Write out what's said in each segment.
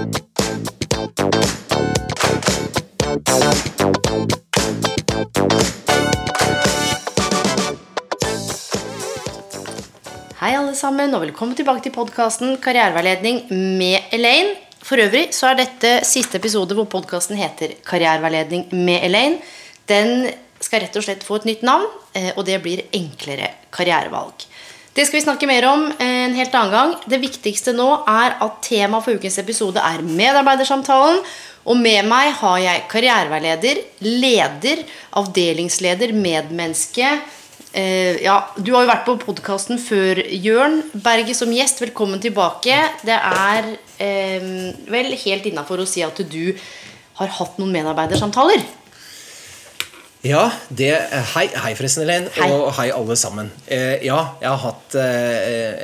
Hei, alle sammen, og velkommen tilbake til podkasten Karriereveiledning med Elaine. For øvrig så er dette siste episode hvor podkasten heter Karriereveiledning med Elaine. Den skal rett og slett få et nytt navn, eh, og det blir Enklere karrierevalg. Det skal vi snakke mer om en helt annen gang. Det viktigste nå er at temaet for ukens episode er medarbeidersamtalen. Og med meg har jeg karriereveileder, leder, avdelingsleder, medmenneske. Eh, ja, Du har jo vært på podkasten før, Jørn Berge, som gjest. Velkommen tilbake. Det er eh, vel helt innafor å si at du har hatt noen medarbeidersamtaler. Ja, det Hei, hei forresten, Elaine. Og hei, alle sammen. Eh, ja, jeg har hatt, eh,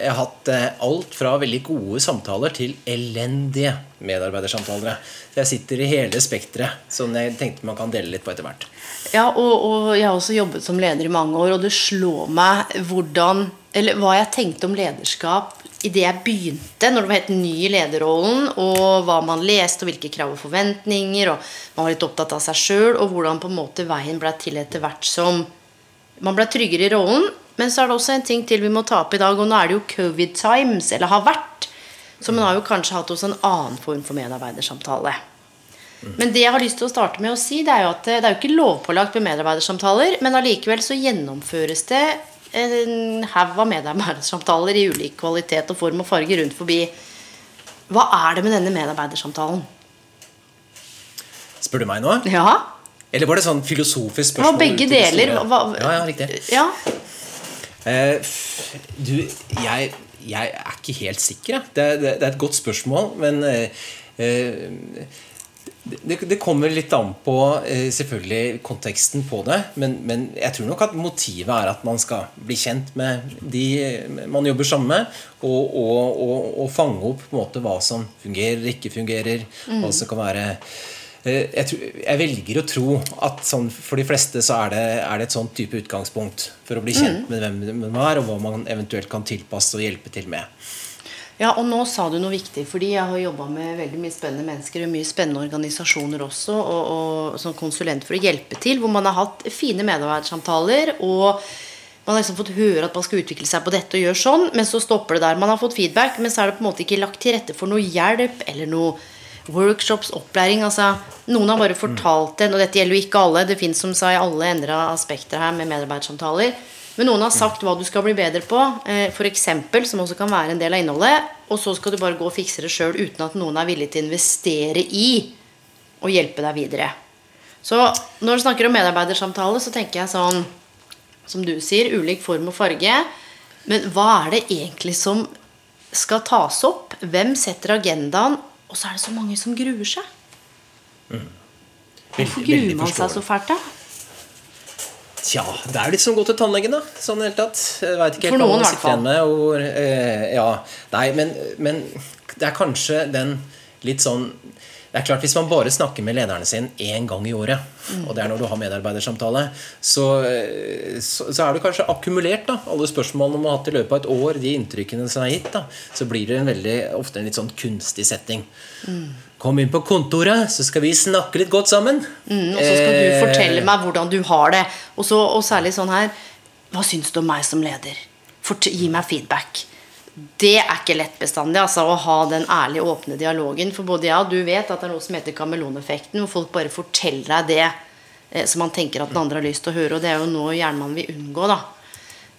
jeg har hatt eh, alt fra veldig gode samtaler til elendige medarbeidersamtaler. Så jeg sitter i hele spekteret, som jeg tenkte man kan dele litt på etter hvert. Ja, og, og jeg har også jobbet som leder i mange år, og det slår meg hvordan Eller hva jeg tenkte om lederskap idet jeg begynte, når det var helt ny i lederrollen, og hva man leste, og hvilke krav og forventninger, og man var litt opptatt av seg sjøl, og hvordan på en måte veien ble til etter hvert som man ble tryggere i rollen. Men så er det også en ting til vi må ta opp i dag, og nå er det jo covid times, eller har vært. Så man har jo kanskje hatt hos en annen form for medarbeidersamtale. Men det jeg har lyst til å starte med å si, det er jo at det er jo ikke lovpålagt med medarbeidersamtaler, men allikevel så gjennomføres det en haug av medarbeidersamtaler i ulik kvalitet og form og farge rundt forbi. Hva er det med denne medarbeidersamtalen? Spør du meg nå? Ja, Eller var det sånn filosofisk det var begge deler. Hva- Ja, ja, riktig. Ja, Uh, du, jeg, jeg er ikke helt sikker. jeg. Det, det, det er et godt spørsmål, men uh, det, det kommer litt an på eh, selvfølgelig konteksten på det. Men, men jeg tror nok at motivet er at man skal bli kjent med de man jobber sammen med. Og, og, og, og fange opp på en måte hva som fungerer, ikke fungerer. Hva som kan være eh, jeg, tror, jeg velger å tro at sånn, for de fleste så er det, er det et sånn type utgangspunkt for å bli kjent med hvem man er, og hva man eventuelt kan tilpasse og hjelpe til med. Ja, og nå sa du noe viktig, fordi jeg har jobba med veldig mye spennende mennesker og mye spennende organisasjoner også, og, og som konsulent for å hjelpe til, hvor man har hatt fine medarbeidersamtaler, og man har liksom fått høre at man skal utvikle seg på dette og gjøre sånn, men så stopper det der. Man har fått feedback, men så er det på en måte ikke lagt til rette for noe hjelp eller noe workshops, opplæring. altså Noen har bare fortalt en, og dette gjelder jo ikke alle, det fins som sa i alle endra aspekter her med medarbeidersamtaler. Men noen har sagt hva du skal bli bedre på, f.eks., for eksempel, som også kan være en del av innholdet. Og så skal du bare gå og fikse det sjøl uten at noen er villig til å investere i å hjelpe deg videre. Så når du snakker om medarbeidersamtale, så tenker jeg sånn Som du sier, ulik form og farge. Men hva er det egentlig som skal tas opp? Hvem setter agendaen? Og så er det så mange som gruer seg. Hvorfor Veldig- veldig gruer man seg så fælt, da? Tja, det er litt som å gå til tannlegen, da. Sånn hele tatt. Jeg vet ikke helt For noen, i hvert. Og, eh, ja, nei, men, men det er kanskje den litt sånn det er klart Hvis man bare snakker med lederne sin én gang i året, og det er når du har medarbeidersamtale, så, eh, så, så er det kanskje akkumulert da, alle spørsmålene man har hatt i løpet av et år, de inntrykkene som er gitt. da, Så blir det en veldig, ofte en litt sånn kunstig setting. Kom inn på kontoret, så skal vi snakke litt godt sammen. Mm, og så skal du Eh, fortelle meg hvordan du har det. Og, så, og særlig sånn her Hva syns du om meg som leder? Fort, gi meg feedback. Det er ikke lett bestandig altså, å ha den ærlige, åpne dialogen. For både jeg og du vet at det er noe som heter kameleoneffekten, hvor folk bare forteller deg det eh, som man tenker at den andre har lyst til å høre. Og det er jo noe gjerne man vil unngå, da.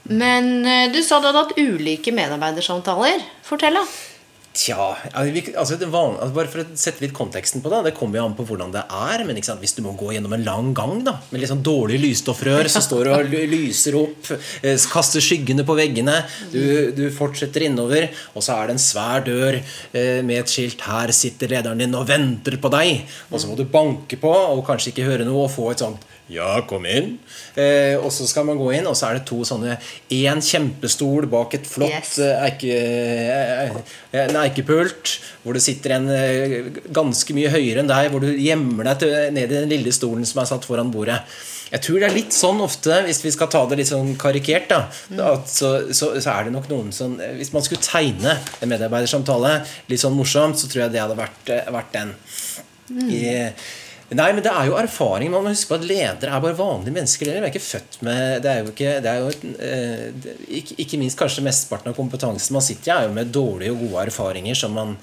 Men eh, du sa du hadde hatt ulike medarbeidersamtaler. Fortell, da. Tja altså vanlige, altså Bare for å sette litt konteksten på det. Det kommer jo an på hvordan det er. Men hvis du må gå gjennom en lang gang da med litt sånn dårlig lysstoffrør som står og lyser opp, eh, kaster skyggene på veggene Du, du fortsetter innover, og så er det en svær dør eh, med et skilt 'Her sitter lederen din og venter på deg'. Og så må du banke på og kanskje ikke høre noe og få et sånt ja, kom inn. Eh, og så skal man gå inn, og så er det to sånne Én kjempestol bak et flott yes. Eh, eike, eh, en eikepult, hvor det sitter en eh, ganske mye høyere enn deg, hvor du gjemmer deg til, ned i den lille stolen som er satt foran bordet. Jeg tror det er litt sånn ofte, hvis vi skal ta det litt sånn karikert, da, mm. så, så, så, er det nok noen som Hvis man skulle tegne en medarbeidersamtale litt sånn morsomt, så tror jeg det hadde vært, vært den. Mm. I, Nei, men det er jo erfaring. Man må huske på at ledere er bare vanlige mennesker. De er ikke født med Det er jo ikke, det er jo, eh, ikke, ikke minst kanskje mesteparten av kompetansen man sitter i, er jo med dårlige og gode erfaringer som man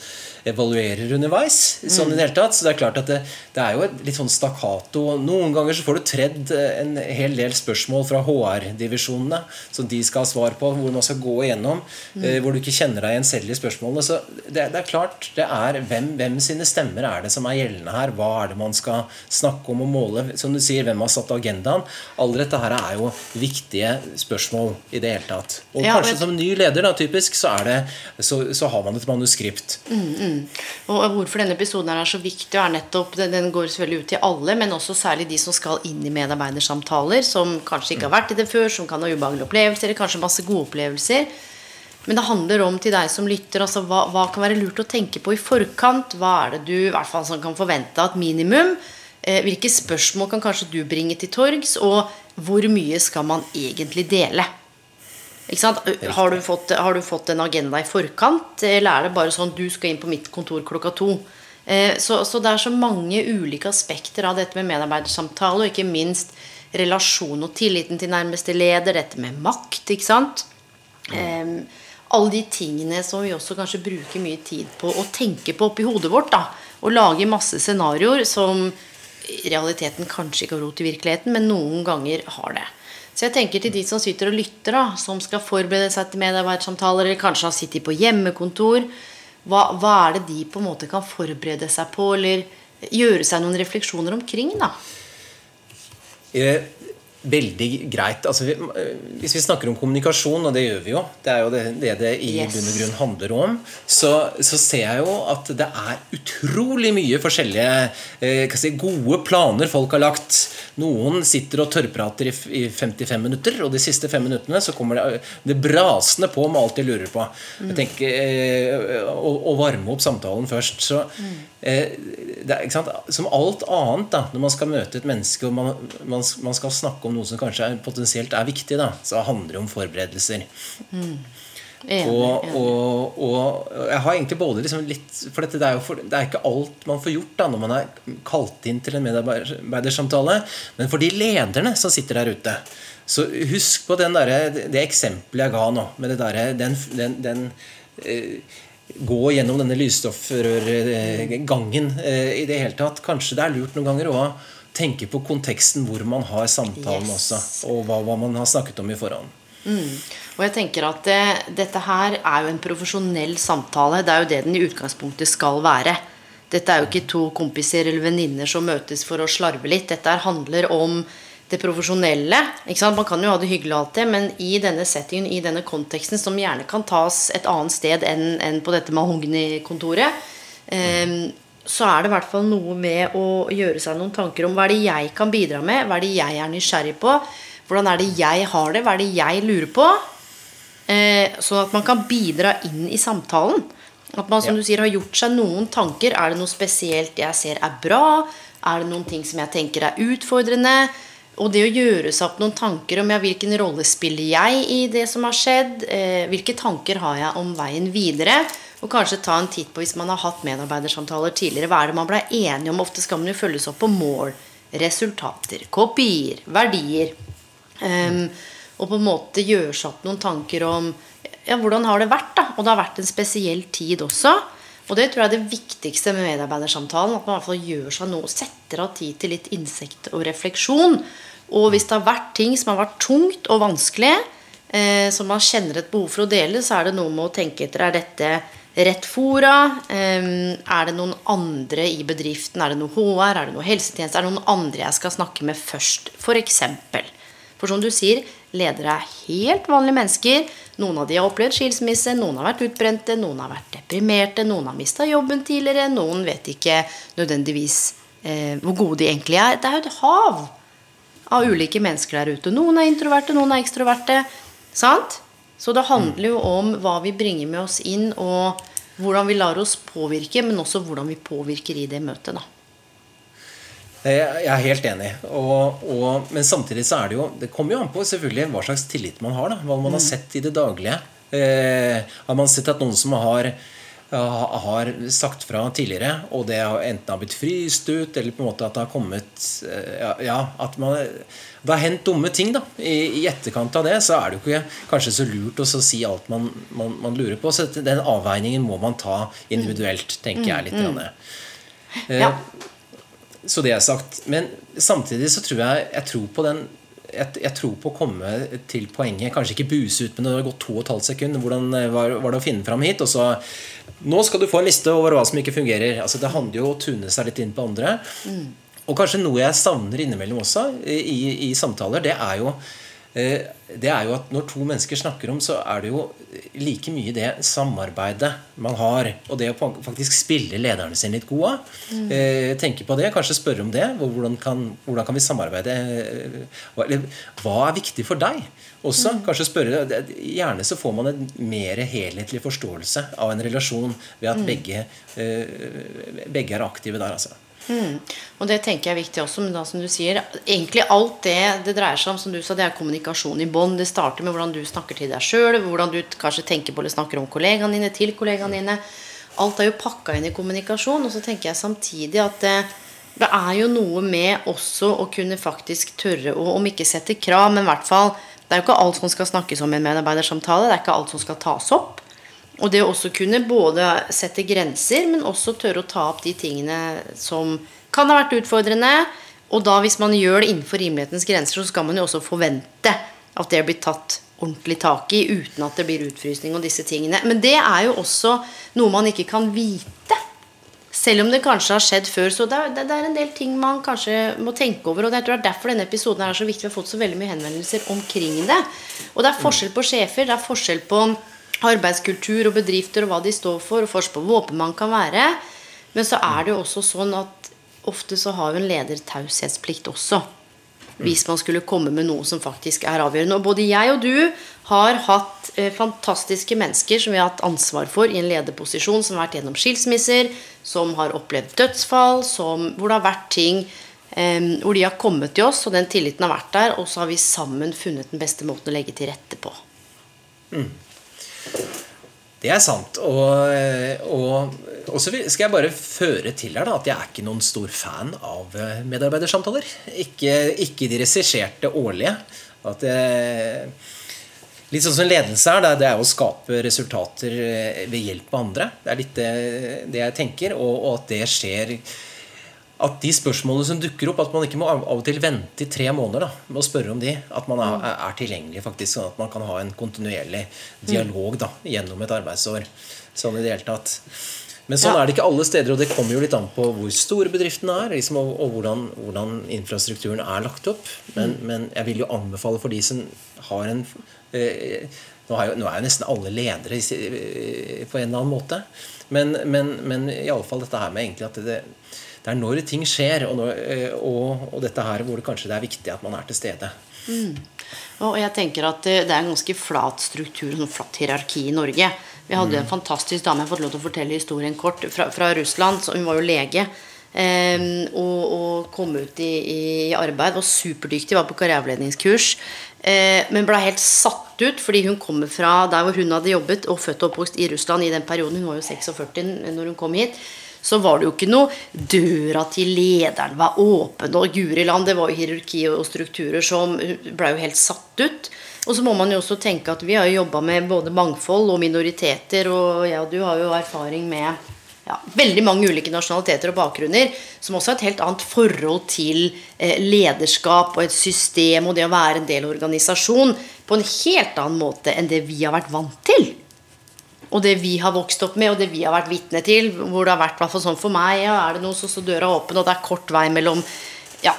evaluerer underveis. Sånn i det hele tatt, Så det er klart at det, det er jo litt sånn stakkato. Noen ganger så får du tredd eh, en hel del spørsmål fra HR-divisjonene som de skal ha svar på, hvor man skal gå igjennom, mm. hvor du ikke kjenner deg igjen selv i spørsmålene. Så det, det, er klart, det er hvem, hvem sine stemmer er det som er gjeldende her? Hva er det man skal snakke om og måle? Som du sier, hvem har satt agendaen? Alle dette her er jo viktige spørsmål i det hele tatt. Og ja, kanskje som ny leder, da, typisk, så, det, så, så har man et manuskript. Mm, mm. Og Hvorfor denne episoden er så viktig, er nettopp, den går selvfølgelig ut til alle, men også særlig de som skal inn i medarbeidersamtaler, som kanskje ikke har vært i det før, som kan ha ubehagelige opplevelser, eller kanskje masse gode opplevelser. Men det handler om til deg som lytter, altså hva, hva, kan være lurt å tenke på i forkant? Hva er det du i hvert fall kan forvente at minimum? Eh, hvilke spørsmål kan kanskje du bringe til torgs? Og hvor mye skal man egentlig dele? Har du, fått, har, du fått, en agenda i forkant, eller er det bare sånn du skal inn på mitt kontor klokka to? Eh, så, så, det er så mange ulike aspekter av dette med medarbeidersamtale, og ikke minst relasjon og tilliten til nærmeste leder, dette med makt, ikke sant. Um, alle de tingene som vi også kanskje bruker mye tid på å tenke på oppi hodet vårt. da, Og lage masse scenarioer som realiteten kanskje ikke har rot i virkeligheten, men noen ganger har det. Så jeg tenker til de som sitter og lytter, da, som skal forberede seg til medarbeidersamtaler, eller kanskje har sittet på hjemmekontor, hva, hva, er det de på en måte kan forberede seg på, eller gjøre seg noen refleksjoner omkring? da? Eh, veldig greit. Altså, hvis vi snakker om kommunikasjon, og det gjør vi jo, det er jo det det, det i yes. bunn og grunn handler om, så, så, ser jeg jo at det er utrolig mye forskjellige eh, si, gode planer folk har lagt. Noen sitter og tørrprater i, i 55 minutter, og de siste fem minuttene så kommer det, det brasende på med alt de lurer på. Mm. Jeg tenker, eh, å, å, varme opp samtalen først. Så mm. Eh, er, Som alt annet da, når man skal møte et menneske og man, man, man skal snakke om noe som kanskje er, potensielt er viktig, da, så handler det om forberedelser. Mm. Enig, og, og, og, jeg har egentlig både liksom litt For det, er jo for, det er ikke alt man får gjort da når man er kalt inn til en medarbeidersamtale. Men for de lederne som sitter der ute, så husk på der, det eksempelet jeg ga nå. Med det der, den, den, den eh, Gå gjennom denne lysstoffrørgangen eh, i det hele tatt. Kanskje det er lurt noen ganger å tenke på konteksten hvor man har samtalen yes. også, og hva, hva, man har snakket om i forhånd. Mm. Og jeg tenker at det, Dette her er jo en profesjonell samtale. Det er jo det den i utgangspunktet skal være. Dette er jo ikke to kompiser eller venninner som møtes for å slarve litt. Dette handler om det profesjonelle. Man kan jo ha det hyggelig alltid, men i denne settingen, i denne konteksten, som gjerne kan tas et annet sted enn, enn på dette mahognikontoret, eh, så er det i hvert fall noe med å gjøre seg noen tanker om hva er det jeg kan bidra med, hva er det jeg er nysgjerrig på, hvordan er det jeg har det, hva er det jeg lurer på? Eh, sånn at man kan bidra inn i samtalen. At man som du sier, har gjort seg noen tanker. Er det noe spesielt jeg ser er bra? Er det noen ting som jeg tenker er utfordrende? Og det å gjøre seg opp noen tanker om ja, hvilken rolle spiller jeg i det som har skjedd? Eh, hvilke tanker har jeg om veien videre? Og kanskje ta en titt på hvis man har hatt medarbeidersamtaler tidligere. Hva er det man ble enige om? Ofte skal man jo følges opp på mål, resultater, kopier, verdier. Um, og på en måte gjøre seg opp noen tanker om ja, hvordan har det vært. da? Og det har vært en spesiell tid også. Og det tror jeg er det viktigste med medarbeidersamtalen. At man i hvert fall gjør seg noe, setter av tid til litt innsikt og refleksjon. Og hvis det har vært ting som har vært tungt og vanskelig, eh, som man kjenner et behov for å dele, så er det noe med å tenke etter er dette rett fora? Eh, er det noen andre i bedriften? Er det noe HR? Er det noe helsetjeneste? Er det noen andre jeg skal snakke med først? For eksempel. For som du sier, ledere er helt vanlige mennesker. Noen av de har opplevd skilsmisse, noen har vært utbrente, noen har vært deprimerte, noen har mista jobben tidligere, noen vet ikke nødvendigvis eh, hvor gode de egentlig er. Det er jo et hav av ulike mennesker der ute. Noen er introverte, noen er ekstroverte. Sant? Så det handler jo om hva vi bringer med oss inn, og hvordan vi lar oss påvirke, men også hvordan vi påvirker i det møtet. da. Jeg er helt enig. Og, og, men samtidig så er det jo Det kommer jo an på selvfølgelig hva slags tillit man har. da, Hva man har sett i det daglige. Eh, har man sett at noen som har har sagt fra tidligere, og det enten har blitt fryst ut, eller på en måte at det har kommet Ja, ja at man det har hendt dumme ting. da I, I, etterkant av det så er det jo ikke kanskje så lurt å si alt man, man, man, lurer på. Så den avveiningen må man ta individuelt, tenker jeg litt. Mm, mm. Ja. Så det er sagt. Men samtidig så tror jeg jeg tror på den jeg, jeg, tror på å komme til poenget. Kanskje ikke buse ut, men det har gått to og et halvt sekund. Hvordan var, var, det å finne fram hit? Og så Nå skal du få en liste over hva som ikke fungerer. Altså Det handler jo om å tune seg litt inn på andre. Mm. Og kanskje noe jeg savner innimellom også i, i samtaler, det er jo eh, det er jo at når to mennesker snakker om, så er det jo like mye det samarbeidet man har. Og det å faktisk spille lederne sine litt gode. Mm. Eh, tenke på det, kanskje spørre om det. Hvordan kan, hvordan kan vi samarbeide? Hva, hva, er viktig for deg? Også, mm. kanskje spørre, Gjerne så får man en mer helhetlig forståelse av en relasjon ved at mm. begge, eh, begge er aktive der. altså. Mm. Og det tenker jeg er viktig også. Men da som du sier, egentlig alt det det dreier seg om, som du sa, det er kommunikasjon i bånd. Det starter med hvordan du snakker til deg sjøl, hvordan du kanskje tenker på eller snakker om kollegaene dine, til kollegaene dine. Alt er jo pakka inn i kommunikasjon. Og så tenker jeg samtidig at det, det er jo noe med også å kunne faktisk tørre å, om ikke sette krav, men i hvert fall Det er jo ikke alt som skal snakkes om i en medarbeidersamtale. Det er ikke alt som skal tas opp. Og det å også kunne både sette grenser, men også tørre å ta opp de tingene som kan ha vært utfordrende. Og da hvis man gjør det innenfor rimelighetens grenser, så skal man jo også forvente at det blir tatt ordentlig tak i uten at det blir utfrysning og disse tingene. Men det er jo også noe man ikke kan vite. Selv om det kanskje har skjedd før. Så det er, en del ting man kanskje må tenke over. Og det er derfor denne episoden er så viktig. Vi har fått så veldig mye henvendelser omkring det. Og det er forskjell på sjefer. Det er forskjell på arbeidskultur og bedrifter og hva de står for, og forskjell på hvor åpen man kan være. Men så er det jo også sånn at ofte så har jo en leder taushetsplikt også. Hvis man skulle komme med noe som faktisk er avgjørende. Og både jeg og du har hatt eh, fantastiske mennesker som vi har hatt ansvar for i en lederposisjon, som har vært gjennom skilsmisser, som har opplevd dødsfall, som, hvor det har vært ting eh, hvor de har kommet til oss, og den tilliten har vært der, og så har vi sammen funnet den beste måten å legge til rette på. Mm. Det er sant. Og, og, og, så skal jeg bare føre til her da, at jeg er ikke noen stor fan av eh, medarbeidersamtaler. Ikke, ikke de regisserte årlige. At det, litt sånn som ledelse er, det er å skape resultater eh, ved hjelp av andre. Det er litt det, det jeg tenker. Og, og at det skjer at de spørsmålene som dukker opp, at man ikke må av og til vente i tre måneder da, med å spørre om de. At man er, er tilgjengelig, faktisk, sånn at man kan ha en kontinuerlig dialog da, gjennom et arbeidsår. Sånn i det hele tatt. Men sånn er det ikke alle steder, og det kommer jo litt an på hvor store bedriftene er, liksom, og, og hvordan, hvordan, infrastrukturen er lagt opp. Men, mm. men, jeg vil jo anbefale for de som har en eh, nå, er jo, nå er jo nesten alle ledere på en eller annen måte. Men, men, men iallfall dette her med egentlig at det, det er når ting skjer, og, når, eh, og, og, dette her hvor det kanskje det er viktig at man er til stede. Mm. Og jeg tenker at det er en ganske flat struktur, en flatt hierarki i Norge. Vi hadde mm. en fantastisk dame, jeg har fått lov til å fortelle historien kort, fra, fra Russland. Hun var jo lege. Um, og, og, kom ut i, i, arbeid. Var superdyktig, var på karriereveiledningskurs. Uh, men ble helt satt ut fordi hun kommer fra der hvor hun hadde jobbet og født og oppvokst i Russland i den perioden. Hun var jo 46 når hun kom hit så var det jo ikke noe Døra til lederen var åpen, og guri land, det var jo hierarki og strukturer som ble jo helt satt ut. Og så må man jo også tenke at vi har jobba med både mangfold og minoriteter, og jeg og du har jo erfaring med ja, veldig mange ulike nasjonaliteter og bakgrunner, som også har et helt annet forhold til eh, lederskap og et system og det å være en del av organisasjon på en helt annen måte enn det vi har vært vant til. Og det vi har vokst opp med, og det vi har vært vitne til, hvor det har vært hvert sånn for meg, ja, er det noe, så står døra åpen, og det er kort vei mellom ja,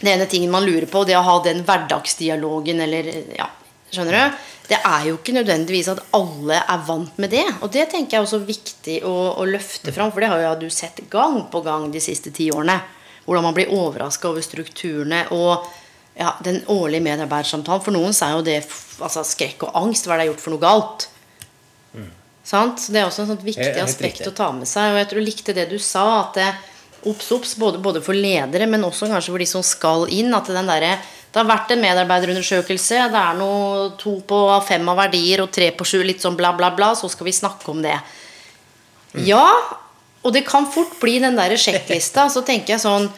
det ene tingen man lurer på, og det å ha den hverdagsdialogen, eller ja, skjønner du? Det er jo ikke nødvendigvis at alle er vant med det. Og det tenker jeg er også viktig å, å løfte fram, for det har jo du sett gang på gang de siste ti årene. Hvordan man blir overraska over strukturene og ja, den årlige medarbeidersamtalen. For noen er jo det altså, skrekk og angst. Hva er det jeg har gjort for noe galt? Sant? Så Det er også et viktig Helt- helt aspekt riktig. å ta med seg. Og jeg tror likte det du sa, at det, obs, obs, både, både for ledere, men også kanskje for de som skal inn. At den derre Det har vært en medarbeiderundersøkelse. Det er noe to på fem av verdier og tre på sju, litt sånn bla, bla, bla. Så skal vi snakke om det. Ja, og det kan fort bli den der sjekklista. Så tenker jeg sånn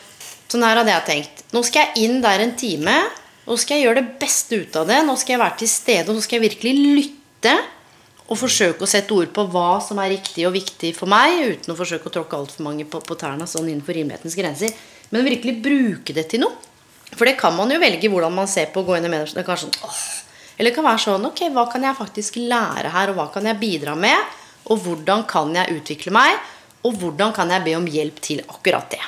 Sånn her hadde jeg tenkt. Nå skal jeg inn der en time. Nå skal jeg gjøre det beste ut av det. Nå skal jeg være til stede, og så skal jeg virkelig lytte. Og forsøke å sette ord på hva som er riktig og viktig for meg, uten å forsøke å tråkke altfor mange på, på tærne sånn innenfor rimelighetens grenser. Men virkelig bruke det til noe. For det kan man jo velge hvordan man ser på å gå inn i. Det sånn. Eller det kan være sånn Ok, hva kan jeg faktisk lære her, og hva kan jeg bidra med? Og hvordan kan jeg utvikle meg? Og hvordan kan jeg be om hjelp til akkurat det?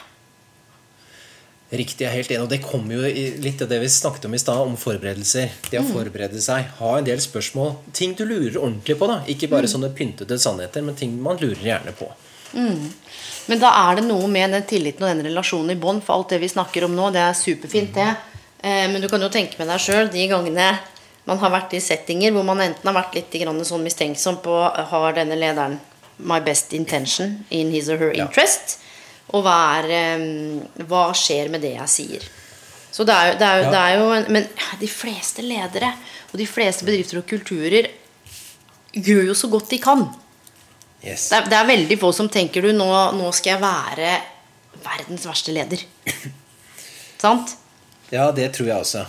Riktig, jeg er helt enig. Og det kommer jo litt av det vi snakket om i stad, om forberedelser. Det å forberede seg. Ha en del spørsmål. Ting du lurer ordentlig på. da Ikke bare sånne pyntede sannheter, men ting man lurer gjerne på. Men da er det noe med den tilliten og den relasjonen i bånd. For alt det vi snakker om nå, det er superfint, det. Eh, Men du kan jo tenke med deg sjøl de gangene man har vært i settinger hvor man enten har vært litt sånn mistenksom på har denne lederen my best intention in his or her Ja. Og hva, er, hva skjer med det jeg sier. Så det er jo, det er jo, Ja. det er jo en, Men de fleste ledere og de fleste bedrifter og kulturer gjør jo så godt de kan. Yes. Det er, det er veldig få som tenker du, nå, nå skal jeg være verdens verste leder. Sant? Ja, det tror jeg også.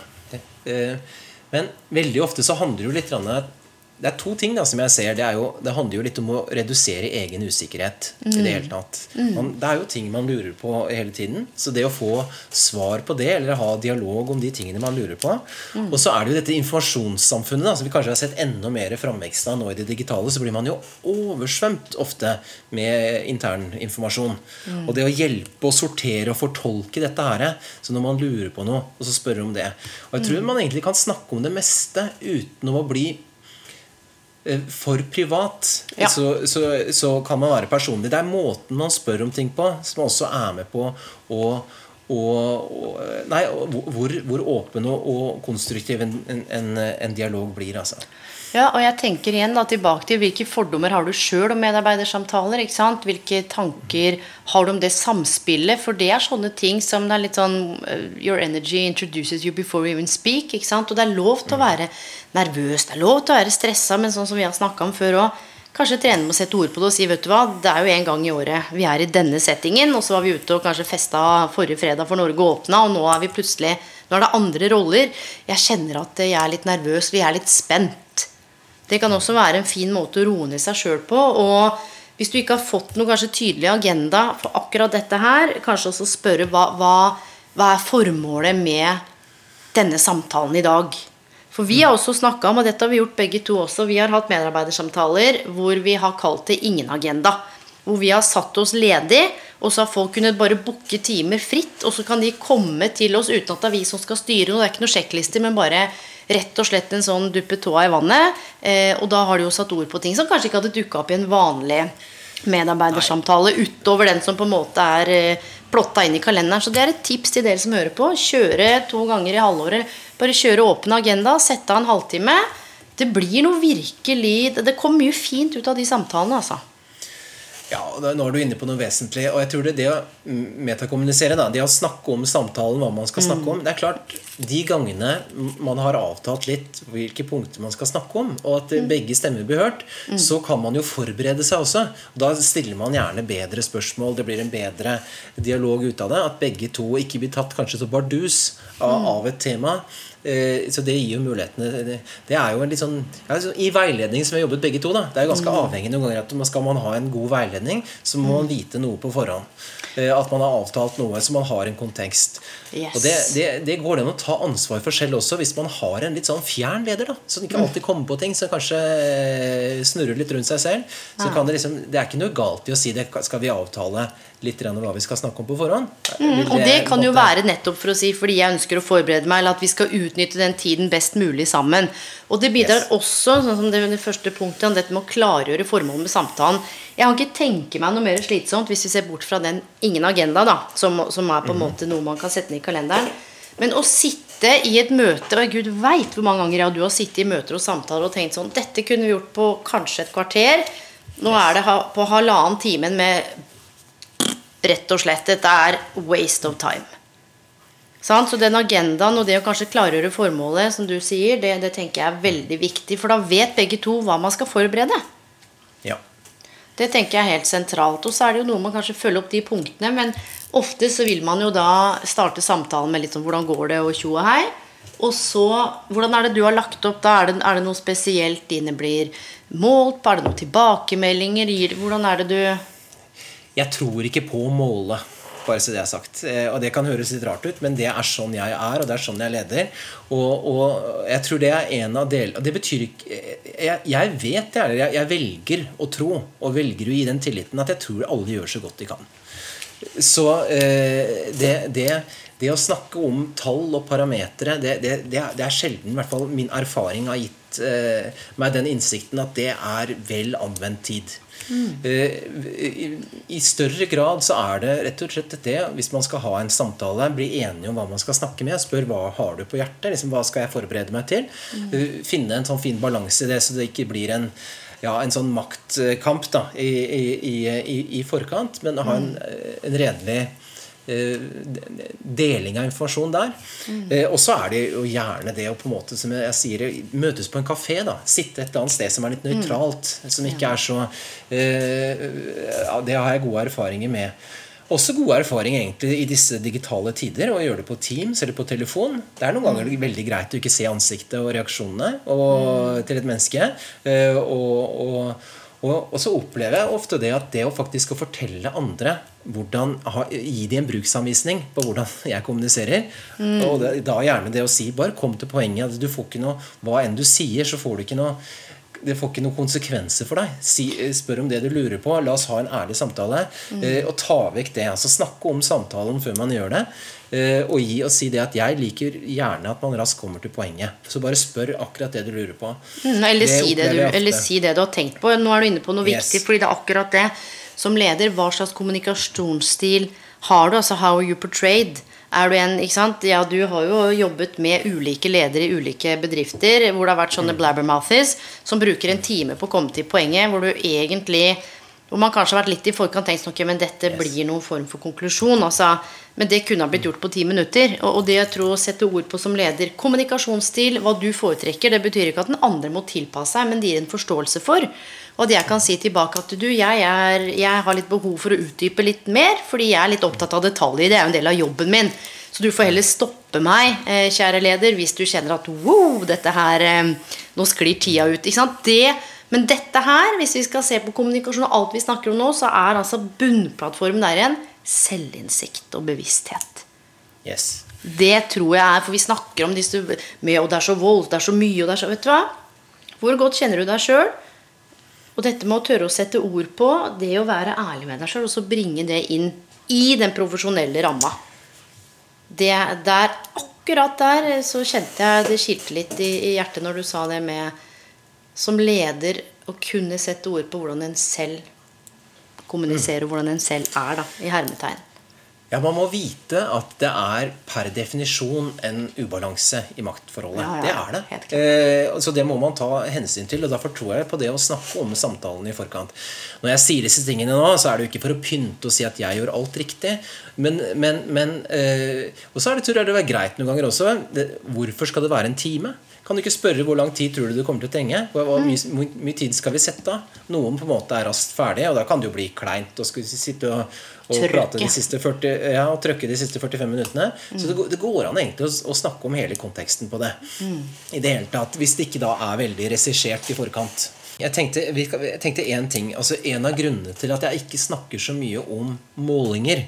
Eh, Men veldig ofte så handler det jo litt grann, Det er to ting da som jeg ser. Det, er jo, det handler jo litt om å redusere egen usikkerhet. i det hele tatt. Man, det er jo ting man lurer på hele tiden. Så det å få svar på det, eller ha dialog om de tingene man lurer på Og så er det jo dette informasjonssamfunnet da, som vi kanskje har sett enda mer framvekst av nå i det digitale. Så blir man jo oversvømt ofte med intern informasjon. Og det å hjelpe å sortere og fortolke dette her, så når man lurer på noe, og så spørre om det Og jeg tror man egentlig kan snakke om det meste uten å bli for privat. Ja. Så, så, så kan man være personlig. Det er måten man spør om ting på, som også er med på å og, og, nei, hvor, hvor åpen og, og konstruktiv en, en, en dialog blir. Altså. Ja, og jeg tenker igjen da tilbake til hvilke fordommer har du sjøl om medarbeidersamtaler? ikke sant? Hvilke tanker har du om det samspillet? For det er sånne ting som det er litt sånn uh, Your energy introduces you before you even speak. ikke sant? Og det er lov til å være nervøs, det er lov til å være stressa, men sånn som vi har snakka om før òg. Kanskje trene med å sette ord på det og si vet du hva, det er jo en gang i året vi er i denne settingen, og så var vi ute og kanskje festa forrige fredag for Norge åpna, og nå er vi plutselig Nå er det andre roller. Jeg kjenner at jeg er litt nervøs, vi er litt spent. Det kan også være en fin måte å roe ned seg sjøl på. Og hvis du ikke har fått noe kanskje tydelig agenda for akkurat dette her, kanskje også spørre hva, hva, hva er formålet med denne samtalen i dag? For vi har også snakka om, og dette har vi gjort begge to også, vi har hatt medarbeidersamtaler hvor vi har kalt det ingen agenda. Hvor vi har satt oss ledig, og så har folk kunnet bare booke timer fritt. Og så kan de komme til oss uten at det er vi som skal styre noe. Det er ikke noe sjekklister, men bare rett og slett en sånn duppe tåa i vannet. Eh, og da har de jo satt ord på ting som kanskje ikke hadde dukka opp i en vanlig medarbeidersamtale utover den som på en måte er eh, plotta inn i kalenderen. Så det er et tips til dere som hører på. Kjøre to ganger i halvåret. Bare kjøre åpen agenda, sette av en halvtime. Det blir noe virkelig Det kommer mye fint ut av de samtalene, altså. Ja, Nå er du inne på noe vesentlig. Og jeg tror det, det å metakommunisere, da, det å snakke om samtalen, hva man skal snakke om Det er klart, de gangene man har avtalt litt hvilke punkter man skal snakke om, og at begge stemmer blir hørt, så kan man jo forberede seg også. Da stiller man gjerne bedre spørsmål, det blir en bedre dialog ut av det. At begge to ikke blir tatt kanskje så bardus av, av et tema. Eh, så det gir jo mulighetene det, er jo en litt sånn ja, I veiledning som vi har jobbet begge to, da, det er jo ganske avhengig noen ganger at man- skal man ha en god veiledning, så må man vite noe på forhånd. Eh, At man har avtalt noe, så man har en kontekst. Yes. Og det, det, det går det an å ta ansvar for selv også, hvis man har en litt sånn fjern leder. da Som ikke alltid kommer på ting, som kanskje eh, snurrer litt rundt seg selv. Så kan Det liksom Det er ikke noe galt i å si det. Skal vi avtale litt hva vi skal snakke om på forhånd? Mm, Og det kan jo være nettopp for å si fordi jeg ønsker å forberede meg, eller at vi skal utnytte den tiden best mulig sammen. Og det bidrar Yes. også, sånn som det, det første punktet, dette med å klargjøre formålet med samtalen. Jeg kan ikke tenke meg noe mer slitsomt hvis vi ser bort fra den ingen agenda, da, som, som er på en måte noe man kan sette ned i kalenderen. Men å sitte i et møte, og gud veit hvor mange ganger ja, du har sittet i møter og samtaler og tenkt sånn Dette kunne vi gjort på kanskje et kvarter. Nå er det på halvannen timen med rett og slett dette er waste of time. Så den agendaen og det å kanskje klargjøre formålet, som du sier, det, det tenker jeg er veldig viktig. For da vet begge to hva man skal forberede. Ja. Det tenker jeg er helt sentralt. Og så er det jo noe man kanskje følger opp de punktene. Men ofte så vil man jo da starte samtalen med litt sånn 'hvordan går det', og tjo og hei. Og så, hvordan er det du har lagt opp da? Er det, er det noe spesielt dine blir målt på? Er det noen tilbakemeldinger? Hvordan er det du Jeg tror ikke på å måle, bare så det er sagt. Eh, Og det kan høres litt rart ut, men det er sånn jeg er, og det er sånn jeg leder. Og, og jeg tror det er en av delene det betyr ikke Jeg, jeg vet det, jeg, jeg velger å tro, og velger å gi den tilliten, at jeg tror alle gjør så godt de kan. Så eh, det, det, det å snakke om tall og parametere, det, det, det er sjelden, i hvert fall min erfaring har gitt eh, meg den innsikten at det er vel anvendt tid. Eh, i, større grad så er det rett og slett det, hvis man skal ha en samtale, bli enige om hva man skal snakke med, spør hva har du på hjertet, liksom, hva skal jeg forberede meg til, Mm. finne en sånn fin balanse i det, så det ikke blir en ja, en sånn maktkamp da, i, i, i, i, forkant, men ha en, en redelig deling av informasjon der. Mm. og så er det jo gjerne det å på en måte, som jeg sier, møtes på en kafé. da, Sitte et eller annet sted som er litt nøytralt. Som ikke er så uh, Det har jeg gode erfaringer med. Også gode erfaringer egentlig i disse digitale tider. Å gjøre det på Teams eller på telefon. Det er noen ganger veldig greit å ikke se ansiktet og reaksjonene og, til et menneske. Uh, og, og, og, og så opplever jeg ofte det at det å faktisk å fortelle andre hvordan, ha, Gi dem en bruksanvisning på hvordan jeg kommuniserer. Og det, da gjerne det å si bare kom til poenget. at Du får ikke noe, Hva enn du sier, så får du ikke noe det får ikke noen konsekvenser for deg. Si, spør om det du lurer på. La oss ha en ærlig samtale. Eh, og ta vekk det. altså Snakke om samtalen før man gjør det. Eh, og gi og si det at jeg liker gjerne at man raskt kommer til poenget. Så bare spør akkurat det du lurer på. Mm, Eller, Det si det, du, eller si det du har tenkt på. Nå er du inne på noe Yes. viktig, fordi det er akkurat det. Som leder, hva slags kommunikasjonsstil har du? Altså how are you portrayed? Er du en, ikke sant? Ja, du har jo jobbet med ulike ledere i ulike bedrifter hvor det har vært Mm. sånne blabbermouthies som bruker en time på å komme til poenget, hvor du egentlig hvor man kanskje har vært litt i forkant tenkt sånn, okay, men dette blir noen form for konklusjon. Altså, men det kunne ha blitt gjort på ti minutter. Og, og det jeg tror å sette ord på som leder Kommunikasjonsstil, hva du foretrekker, det betyr ikke at den andre må tilpasse seg, men det gir en forståelse for. Og at jeg kan si tilbake at du, jeg, er, jeg har litt behov for å utdype litt mer, fordi jeg er litt opptatt av detaljer. Det er jo en del av jobben min. Så du får heller stoppe meg, eh, kjære leder, hvis du kjenner at wow, dette her eh, Nå sklir tida ut. Ikke sant? Det men dette her, hvis vi skal se på kommunikasjon og alt vi snakker om nå, så er altså bunnplattformen der igjen selvinnsikt og bevissthet. Yes. Det tror jeg er, for vi snakker om disse med, og det er så vold, det er så mye, og det er så Vet du hva? Hvor godt kjenner du deg sjøl? Og dette med å tørre å sette ord på, det å være ærlig med deg sjøl, og så bringe det inn i den profesjonelle ramma. Det der, akkurat der så kjente jeg det kilte litt i, i hjertet når du sa det med som leder å kunne sette ord på hvordan en selv kommuniserer, og hvordan en selv er, da, i hermetegn. Ja, Man må vite at det er per definisjon en ubalanse i maktforholdet. Ja, ja, det er det. Eh, så det må man ta hensyn til. og Derfor tror jeg på det å snakke om samtalen i forkant. Når jeg sier disse tingene nå, så er det jo ikke for å pynte og si at jeg gjør alt riktig. Men, men, men eh, Og så er det, tror jeg det er greit noen ganger også. Det, hvorfor skal det være en time? Kan du ikke spørre hvor lang tid tror du du kommer til å trenge? Hvor, mye, mye tid skal vi sette av? Noen på en måte er raskt ferdig, og da kan det jo bli kleint å sitte og, og Trøkke. prate de siste 40, ja, og trøkke de siste 45 minuttene. Så det, går- det går an egentlig å, å snakke om hele konteksten på det. I det hele tatt, Hvis det ikke da er veldig regissert i forkant. Jeg tenkte, jeg tenkte en ting, altså En av grunnene til at jeg ikke snakker så mye om målinger,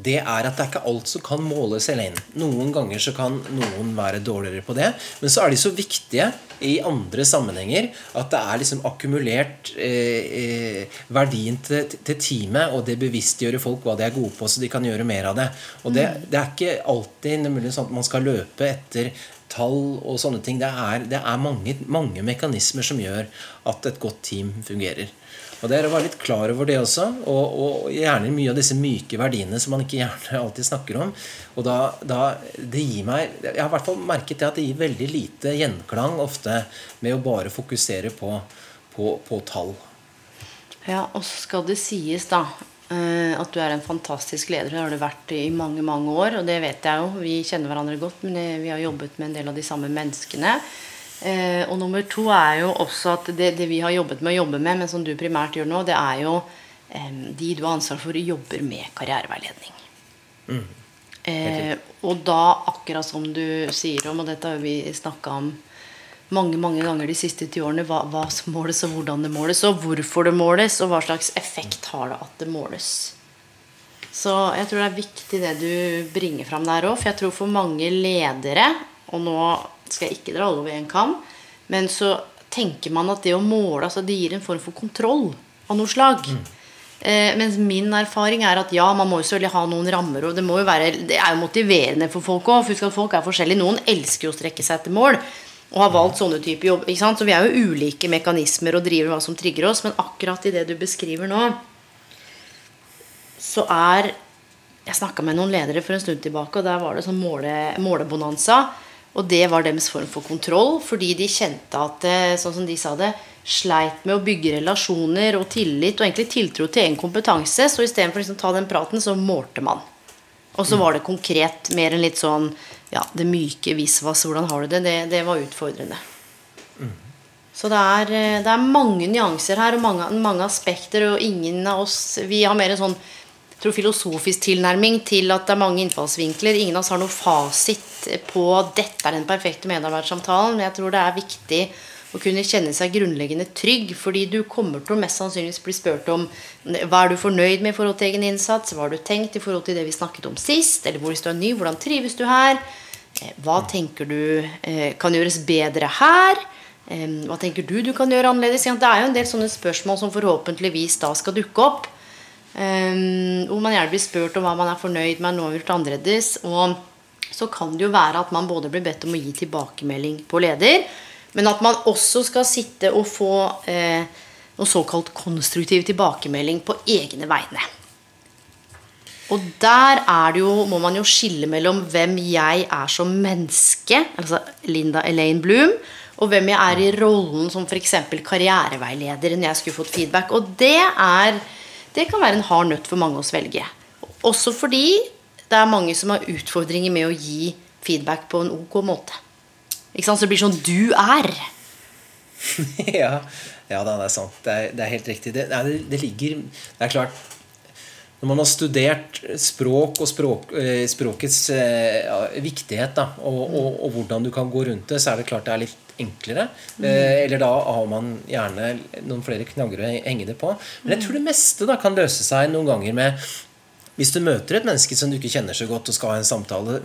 det er at det er ikke alt som kan måles alene. Noen ganger så kan noen være dårligere på det. Men så er de så viktige i andre sammenhenger at det er liksom akkumulert eh, eh, verdien til, til teamet, og det bevisstgjøre folk hva de er gode på, så de kan gjøre mer av det. Og det, det er ikke alltid nemlig sånn at man skal løpe etter tall og sånne ting. Det er, det er mange, mange mekanismer som gjør at et godt team fungerer. Og det er å være litt klar over det også, og, og gjerne mye av disse myke verdiene som man ikke gjerne alltid snakker om. Og da, da det gir meg Jeg har i hvert fall merket det at det gir veldig lite gjenklang ofte med å bare fokusere på, på, på tall. Ja, og så skal det sies, da, eh, at du er en fantastisk leder. Det har du vært i mange, mange år, og det vet jeg jo. Vi kjenner hverandre godt, men vi har jobbet med en del av de samme menneskene. Eh, og nummer to er jo også at det, det vi har jobbet med å jobbe med, men som du primært gjør nå, det er jo eh, de du har ansvar for, jobber med karriereveiledning. Eh, og da, akkurat som du sier om, og dette har vi snakka om mange mange ganger de siste ti årene, hva, hva som måles, og hvordan det måles, og hvorfor det måles, og hva slags effekt har det at det måles. Så jeg tror det er viktig det du bringer fram der òg, for jeg tror for mange ledere, og nå skal jeg ikke dra alle over en kam, men så tenker man at det å måle altså det gir en form for kontroll av noe slag. Eh, mens min erfaring er at ja, man må jo selvfølgelig ha noen rammer. Og det, må jo være, det er jo motiverende for folk òg. At folk er forskjellige. Noen elsker jo å strekke seg etter mål og har valgt sånne typer jobb. Så vi er jo ulike mekanismer og driver hva som trigger oss. Men akkurat i det du beskriver nå, så er Jeg snakka med noen ledere for en stund tilbake, og der var det sånn måle, målebonanza. Og det var deres form for kontroll, fordi de kjente at eh, sånn som de sa det, sleit med å bygge relasjoner og tillit og egentlig tiltro til egen kompetanse. Så istedenfor liksom å ta den praten, så målte man. Og så var det konkret, mer enn litt sånn ja, det myke visvas, hvordan har du det? Det, det var utfordrende. Så det er, eh, det er mange nyanser her og mange, mange aspekter, og ingen av oss Vi har mer en sånn tror filosofisk tilnærming til at det er mange innfallsvinkler. Ingen av oss har noe fasit på 'dette er den perfekte medarbeidersamtalen'. Men jeg tror det er viktig å kunne kjenne seg grunnleggende trygg. Fordi du kommer til å mest sannsynligvis bli spurt om hva er du fornøyd med i forhold til egen innsats. Hva har du tenkt i forhold til det vi snakket om sist? Eller hvis du er ny, hvordan trives du her? Eh, Hva tenker du eh, kan gjøres bedre her? Eh, Hva tenker du du kan gjøre annerledes? Det er jo en del sånne spørsmål som forhåpentligvis da skal dukke opp. Um, hvor man gjerne blir spurt om hva man er fornøyd med, noe gjort annerledes. Og så kan det jo være at man både blir bedt om å gi tilbakemelding på leder, men at man også skal sitte og få eh, noe såkalt konstruktiv tilbakemelding på egne vegne. Og der er det jo, må man jo skille mellom hvem jeg er som menneske, altså Linda Elaine Bloom, og hvem jeg er i rollen som f.eks. karriereveileder når jeg skulle fått feedback. Og det er det kan være en hard nøtt for mange å svelge. Også fordi det er mange som har utfordringer med å gi feedback på en ok måte. Ikke sant? Så det blir sånn du er. ja, ja det er sant. Det er, det er helt riktig. Det, det ligger Det er klart Når man har studert språk og språk, eh, språkets eh, ja, viktighet, da, og, og, og hvordan du kan gå rundt det, så er det klart det er litt enklere. Eh, eller da har man gjerne noen flere knagger å henge det på. Men jeg tror det meste da kan løse seg noen ganger med Hvis du møter et menneske som du ikke kjenner så godt, og skal ha en samtale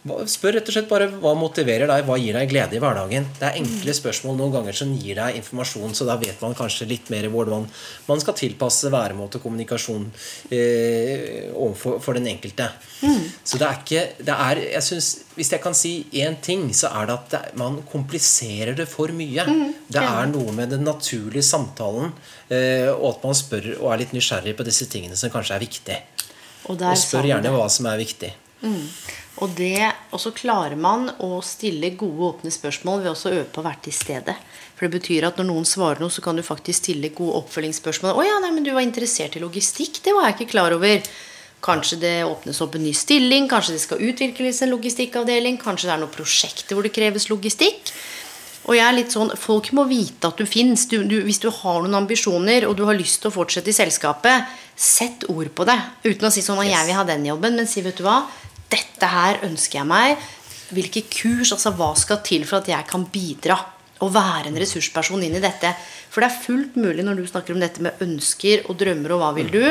Spør rett og slett bare hva motiverer deg, hva gir deg glede i hverdagen. Det er enkle spørsmål noen ganger som gir deg informasjon, så da vet man kanskje litt mer hvordan man skal tilpasse væremåte og kommunikasjon eh, overfor for den enkelte. Så det er ikke det er, jeg synes, Hvis jeg kan si én ting, så er det at det, man kompliserer det for mye. det er noe med den naturlige samtalen, eh, og at man spør og er litt nysgjerrig på disse tingene som kanskje er viktig. Og, Og spør gjerne hva som er viktig. Og, det, så klarer man å stille gode, åpne spørsmål ved også å øve på å være til stede. For det betyr at når noen svarer noe, så kan du faktisk stille gode oppfølgingsspørsmål. 'Å ja, nei, men du var interessert i logistikk. Det var jeg ikke klar over.' Kanskje det åpnes opp en ny stilling, kanskje det skal utvikles en logistikkavdeling, kanskje det er noen prosjekter hvor det kreves logistikk. Og jeg er litt sånn, Folk må vite at du fins. Hvis du har noen ambisjoner og du har lyst til å fortsette i selskapet, sett ord på det. Uten å si sånn at jeg vil ha den jobben, men si vet du hva, dette her ønsker jeg meg. Hvilke kurs, altså hva skal til for at jeg kan bidra? Og være en ressursperson inn i dette. For det er fullt mulig når du snakker om dette med ønsker og drømmer og hva vil du,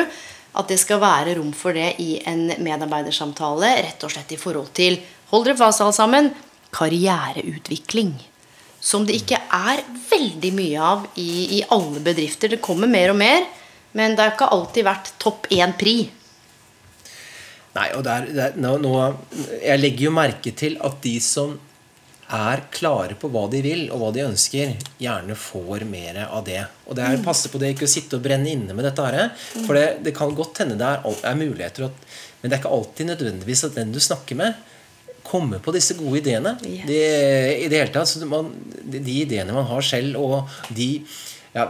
at det skal være rom for det i en medarbeidersamtale. Rett og slett i forhold til Hold dere fast, alle sammen. Karriereutvikling. Som det ikke er veldig mye av i, i alle bedrifter. Det kommer mer og mer. Men det har ikke alltid vært topp én pri. Nei, og der, der, nå, nå, Jeg legger jo merke til at de som er klare på hva de vil, og hva de ønsker, gjerne får mer av det. Og det er Mm. passe på det ikke å sitte og brenne inne med dette her. For det, det kan godt hende det er, er muligheter, at, men det er ikke alltid nødvendigvis at den du snakker med, kommer på disse gode ideene. Yes. De, I det hele tatt, så man, de, de ideene man har selv, og de ja,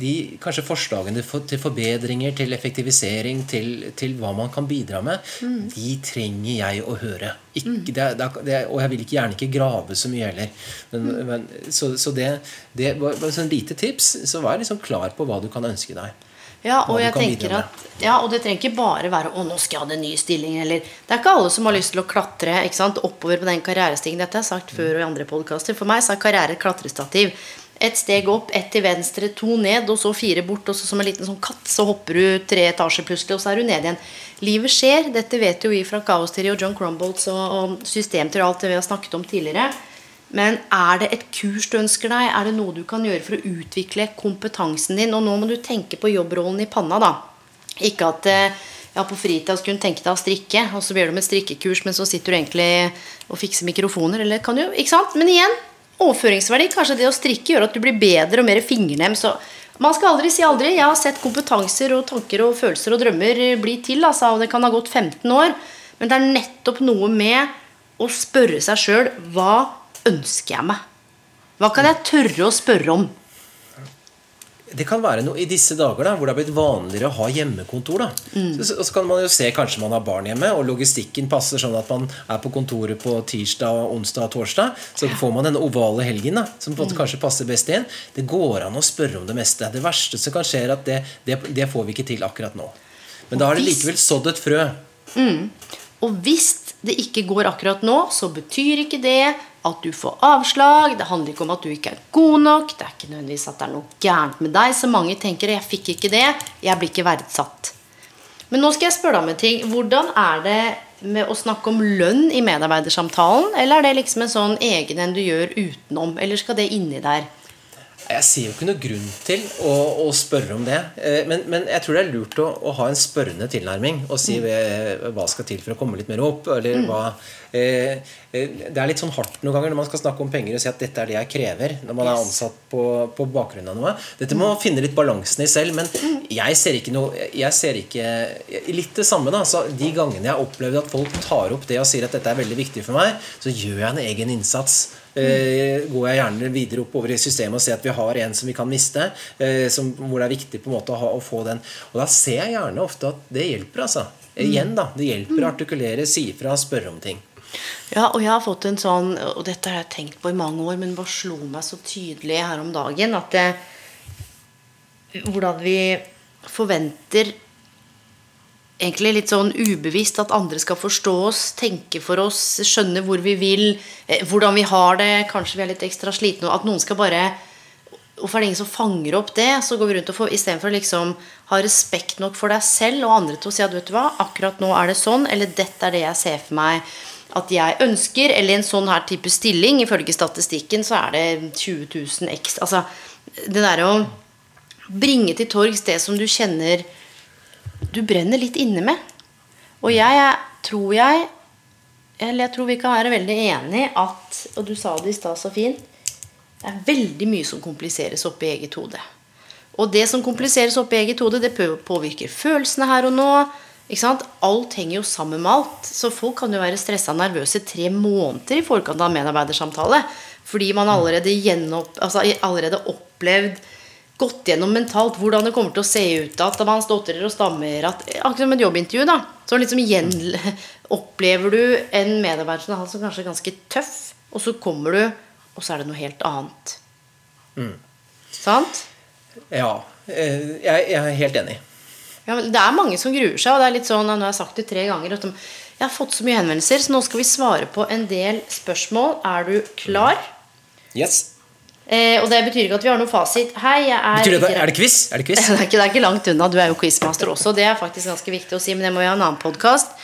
de kanskje forslagene til forbedringer, til effektivisering, til, til hva man kan bidra med, de trenger jeg å høre. Ikke, det, er- det, det, og jeg vil ikke, gjerne ikke grave så mye heller. Men, men, så så det, det var var sånn lite tips. Så vær liksom klar på hva du kan ønske deg. Ja, og jeg tenker at Ja, og det trenger ikke bare være 'Å, nå skal jeg ha en ny stilling', eller Det er ikke alle som har lyst til å klatre oppover på den karrierestigen. Dette har jeg sagt før og i andre podkaster. For meg så er karriere et klatrestativ. Ett steg opp, ett til venstre, to ned, og så fire bort. Og så som en liten sånn katt så hopper du tre etasjer plutselig, og så er du ned igjen. Livet skjer. Dette vet jo vi fra Kaosteori og John Crumbolts og, og systemteori og alt det vi har snakket om tidligere. Men er det et kurs du ønsker deg? Er det noe du kan gjøre for å utvikle kompetansen din? Og nå må du tenke på jobbrollen i panna, da. Ikke at eh, ja, på fritida kunne tenke deg å strikke, og så blir du med strikkekurs, men så sitter du egentlig og fikser mikrofoner. Eller kan du, ikke sant? Men igjen, overføringsverdi. Kanskje det å strikke gjør at du blir bedre og mer fingernem. Så man skal aldri si aldri. Jeg har sett kompetanser og tanker og følelser og drømmer bli til. Altså, og det kan ha gått 15 år. Men det er nettopp noe med å spørre seg sjøl hva ønsker jeg meg? Hva kan jeg tørre å spørre om? Det kan være noe i disse dager da, hvor det har blitt vanligere å ha hjemmekontor. da. Mm. Så, så kan man jo se kanskje man har barn hjemme, og logistikken passer sånn at man er på kontoret på tirsdag, onsdag og torsdag. Så får man denne ovale helgen da, som på en Mm. måte kanskje passer best inn. Det går an å spørre om det meste. Det verste som kan skje, er at det, det, det får vi ikke til akkurat nå. Men da har det likevel sådd et frø. Og hvis det ikke går akkurat nå, så betyr ikke det at du får avslag. Det handler ikke om at du ikke er god nok. Det er ikke nødvendigvis at det er noe gærent med deg. Så mange tenker 'jeg fikk ikke det', jeg blir ikke verdsatt. Men nå skal jeg spørre deg om en ting. Hvordan er det med å snakke om lønn i medarbeidersamtalen? Eller er det liksom en sånn egen en du gjør utenom? Eller skal det inni der? Jeg ser jo ikke noe grunn til å, å spørre om det. Eh, Men, men jeg tror det er lurt å, å ha en spørrende tilnærming og si eh, hva skal til for å komme litt mer opp. Eller hva eh, eh, Det er litt sånn hardt noen ganger når man skal snakke om penger og si at dette er det jeg krever når man er ansatt på, på bakgrunn av noe. Dette må man finne litt balansen i selv. Men jeg ser ikke noe Jeg ser ikke Litt det samme, da. Så de gangene jeg har opplevd at folk tar opp det og sier at dette er veldig viktig for meg, så gjør jeg en egen innsats. Eh, går jeg gjerne videre oppover i systemet og ser at vi har en som vi kan miste. Eh, som, hvor det er viktig på en måte å, ha, å få den. Og da ser jeg gjerne ofte at det hjelper. altså. Igjen, da. Det hjelper å artikulere, si ifra, spørre om ting. Ja, og jeg har fått en sånn Og dette har jeg tenkt på i mange år, men bare slo meg så tydelig her om dagen at det, Hvordan vi forventer Egentlig litt sånn ubevisst at andre skal forstå oss, tenke for oss, skjønne hvor vi vil, eh, hvordan vi har det. Kanskje vi er litt ekstra slitne. og At noen skal bare Hvorfor er det ingen som fanger opp det? Så går vi rundt og får, Istedenfor å liksom ha respekt nok for deg selv og andre til å si at vet du hva, akkurat nå er det sånn, eller dette er det jeg ser for meg at jeg ønsker, eller en sånn her type stilling. Ifølge statistikken så er det 20 000 ekstra. Altså, det derre å bringe til torgs det som du kjenner du brenner litt inne med. Og jeg jeg tror jeg Eller jeg tror vi kan være veldig enige at Og du sa det i stad så fint. Det er veldig mye som kompliseres oppi eget hode. Og det som kompliseres oppi eget hode, det påvirker følelsene her og nå. Alt henger jo sammen med alt. Så folk kan jo være stressa og nervøse tre måneder i forkant av medarbeidersamtale. Fordi man allerede, altså allerede opplevd gått gjennom mentalt hvordan det kommer til å se ut at man stotrer og stammer. At, akkurat som et jobbintervju, da. Så liksom igjen opplever du en medarbeider som er kanskje ganske tøff, og så kommer du, og så er det noe helt annet. Sant? Ja. eh, Jeg, jeg er helt enig. Ja, det er mange som gruer seg, og det er litt sånn, nå har jeg sagt det tre ganger at de, Jeg har fått så mye henvendelser, så nå skal vi svare på en del spørsmål. Er du klar? Yes. Eh, og det betyr ikke at vi har noe fasit. Hei, jeg er Betyr det, er det quiz? Er det quiz? det, er ikke, det er ikke langt unna. Du er jo quizmaster også. Det er faktisk ganske viktig å si, men det må vi ha en annen podkast.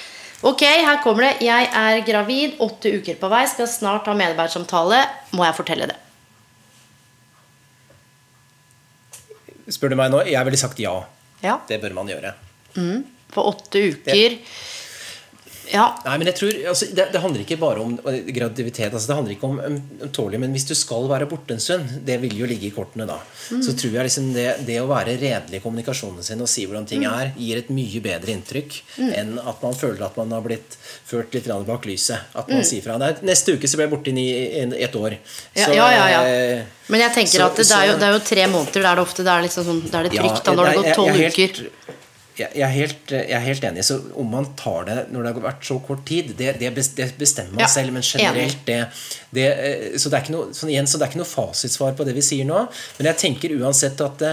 Ok, her kommer det. Jeg er gravid, åtte uker på vei, skal snart ha medarbeidersamtale. Må jeg fortelle det? Spør du meg nå? Jeg ville sagt ja. Ja. Det bør man gjøre. På åtte uker. Ja. Nei, men jeg tror, altså, det, det handler ikke bare om eh, graviditet. Altså, det handler ikke om um, Men hvis du skal være borte en stund, det vil jo ligge i kortene da, så tror jeg liksom det, det å være redelig i kommunikasjonen sin og si hvordan ting er, gir et mye bedre inntrykk enn at man føler at man har blitt ført litt bak lyset. At man sier fra Nei, neste uke så blir jeg borte i et år. Så, ja, ja, ja. eh, Men jeg tenker Så- at det er, jo, det er jo tre måneder der det ofte det er liksom sånn, da er det Ja, trygt. da, når det har gått tolv er helt- uker. Jeg, er helt, jeg er helt enig. Så om man tar det når det har vært så kort tid, det, det bestemmer man Ja, selv. Men generelt det, det eh, så, det er ikke noe, sånn igjen, så det er ikke noe fasitsvar på det vi sier nå. Men jeg tenker uansett at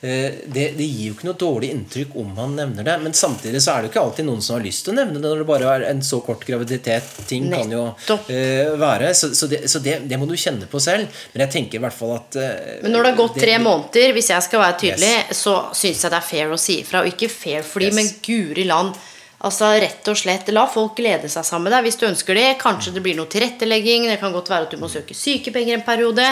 det, eh, det, det gir jo ikke noe dårlig inntrykk om han nevner det. Men samtidig så er det jo ikke alltid noen som har lyst til å nevne det når det bare er en så kort graviditet. Ting kan jo Nettopp. eh, være. Så, så, det, så det, det må du kjenne på selv. Men jeg tenker i hvert fall at uh, Men når det har gått tre måneder, hvis jeg skal være tydelig, så syns jeg det er fair å si ifra. Og ikke fair fordi, Yes. men guri land. Altså rett og slett, La folk glede seg sammen med deg hvis du ønsker det. Kanskje det blir noe tilrettelegging. Det kan godt være at du må søke sykepenger en periode.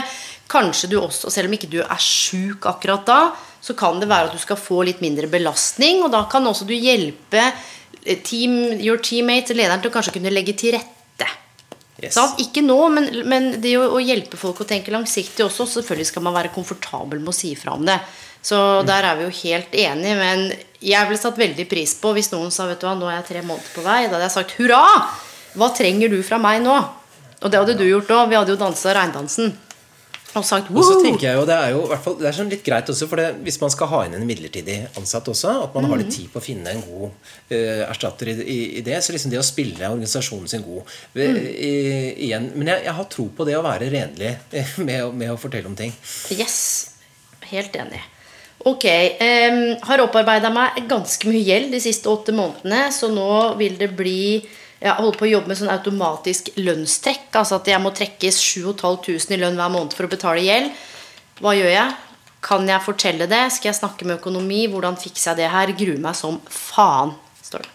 Kanskje du også, selv om ikke du er sjuk akkurat da, så kan det være at du skal få litt mindre belastning. Og da kan også du hjelpe eh, team, your teammate, lederen, til å kanskje kunne legge til rette. Yes. Sant? Ikke nå, men, men det å, å hjelpe folk å tenke langsiktig også. Selvfølgelig skal man være komfortabel med å si fra om det. Så der er vi jo helt enige. Men jeg ville satt veldig pris på hvis noen sa vet du hva, nå er jeg tre måneder på vei. Da hadde jeg sagt hurra! Hva trenger du fra meg nå? Og det hadde du gjort òg. Vi hadde jo dansa regndansen. Og sagt Og så tenker jeg jo, Det er jo hvert fall, det er sånn litt greit også, for det, hvis man skal ha inn en midlertidig ansatt også, at man har litt tid på å finne en god uh, erstatter i, i, i det. Så liksom det å spille organisasjonen sin god mm. i, igjen, Men jeg, jeg har tro på det å være redelig eh, med, med å fortelle om ting. Yes. Helt enig. Ok. Um, har opparbeida meg ganske mye gjeld de siste åtte månedene, så nå vil det bli Jeg holder på å jobbe med sånn automatisk lønnstrekk. Altså at jeg må trekkes 7500 i lønn hver måned for å betale gjeld. Hva gjør jeg? Kan jeg fortelle det? Skal jeg snakke med økonomi? Hvordan fikser jeg det her? Gruer meg som faen, står det.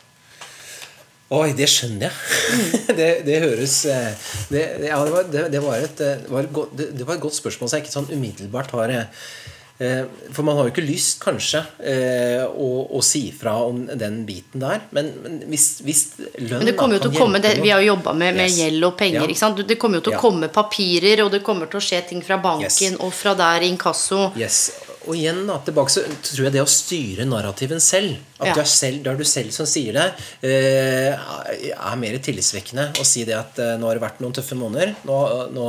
Oi, det skjønner jeg. det, det høres eh, det, ja, det, var, det, det, var et, eh, var et godt, det, det var et godt spørsmål, så jeg ikke sånn umiddelbart har eh, For man har jo ikke lyst, kanskje, eh, å, å si fra om den biten der. Men, men hvis, hvis lønn Men det kommer jo til å komme det, Vi har jo jobba med, med Yes. gjeld og penger. Ja. ikke sant? Det kommer jo til å Ja. komme papirer, og det kommer til å skje ting fra banken Yes. og fra der inkasso. Yes. Og igjen da, tilbake så tror jeg det å styre narrativen selv At Ja. du er selv, det er du selv som sier det, eh, er mer tillitvekkende å si det at eh, nå har det vært noen tøffe måneder. Nå, nå,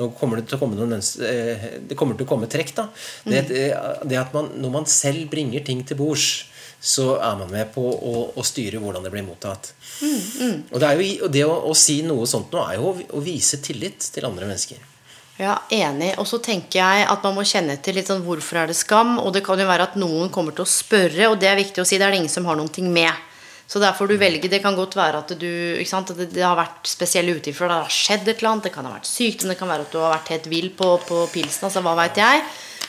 nå kommer det til å komme noen eh, Det kommer til å komme trekk. da det, det, det at man, Når man selv bringer ting til bords, så er man med på å, å styre hvordan det blir mottatt. Og det, er jo, det å, å si noe sånt nå er jo å, å vise tillit til andre mennesker. Ja, enig. Og så tenker jeg at man må kjenne etter litt sånn hvorfor er det skam. Og det kan jo være at noen kommer til å spørre, og det er viktig å si. Det er det ingen som har noen ting med. Så derfor du velger, Det kan godt være at du, ikke sant, at det, det har vært spesielle utgifter. Det har skjedd et eller annet, det kan ha vært sykdom, det kan være at du har vært helt vill på, på pilsen. Altså, hva vet jeg.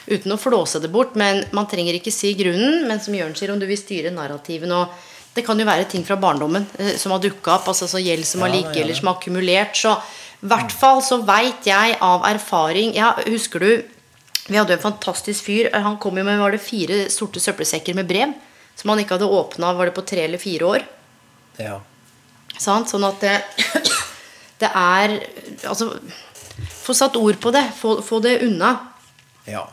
Uten å flåse det bort. Men man trenger ikke si grunnen. Men som Jørn sier, om du vil styre narrativen og Det kan jo være ting fra barndommen eh, som har dukka opp. altså så Gjeld som har ligget, eller som har akkumulert. Så i hvert fall så veit jeg av erfaring ja, Husker du Vi hadde en fantastisk fyr. Han kom jo med var det fire sorte søppelsekker med brev. Som han ikke hadde åpna var det på tre eller fire år. Ja. Sant? Sånn at det, det er Altså Få satt ord på det. Få, få det unna. Ja.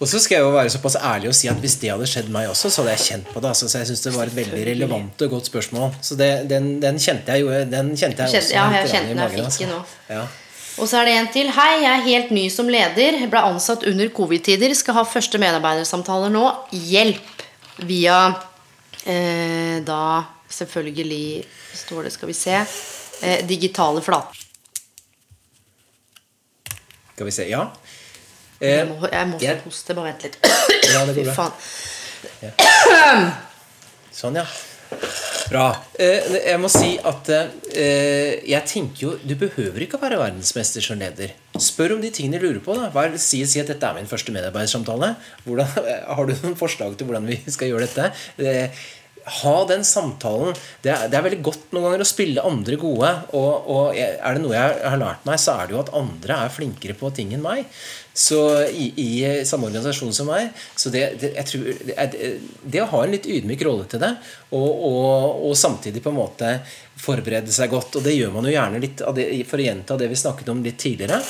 Og så skal jeg jo være såpass ærlig og si at hvis det hadde skjedd meg også, så hadde jeg kjent på det. Altså, så jeg syns det var et veldig relevant og godt spørsmål. Så det, den, den kjente jeg jo Den kjente jeg også. ja, jeg kjente den jeg fikk nå. Ja. Og så er det en til. Hei, jeg er helt ny som leder. Ble ansatt under covid-tider. Skal ha første medarbeidersamtaler nå. Hjelp! Via eh, da selvfølgelig står det, skal vi se eh, digitale flater. Skal vi se Ja. Jeg må, jeg må få jeg- hoste. Bare vent litt. Ja, det går Fy faen. faen. Sånn, ja. Bra. Eh, jeg må si at eh, jeg tenker jo Du behøver ikke å være verdensmester som leder. Spør om de tingene du lurer på. da Hva si, si at dette er min første medarbeidersamtale. Hvordan, har du noen forslag til hvordan vi skal gjøre dette? Eh, ha den samtalen. Det er, det er veldig godt noen ganger å spille andre gode. Og, og er det noe jeg har lært meg, så er det jo at andre er flinkere på ting enn meg. Så i, i samme organisasjon som meg. Så det, det, jeg tror, det, det å ha en litt ydmyk rolle til det, og, og, og samtidig på en måte forberede seg godt, og det gjør man jo gjerne litt det, for å gjenta det vi snakket om litt tidligere.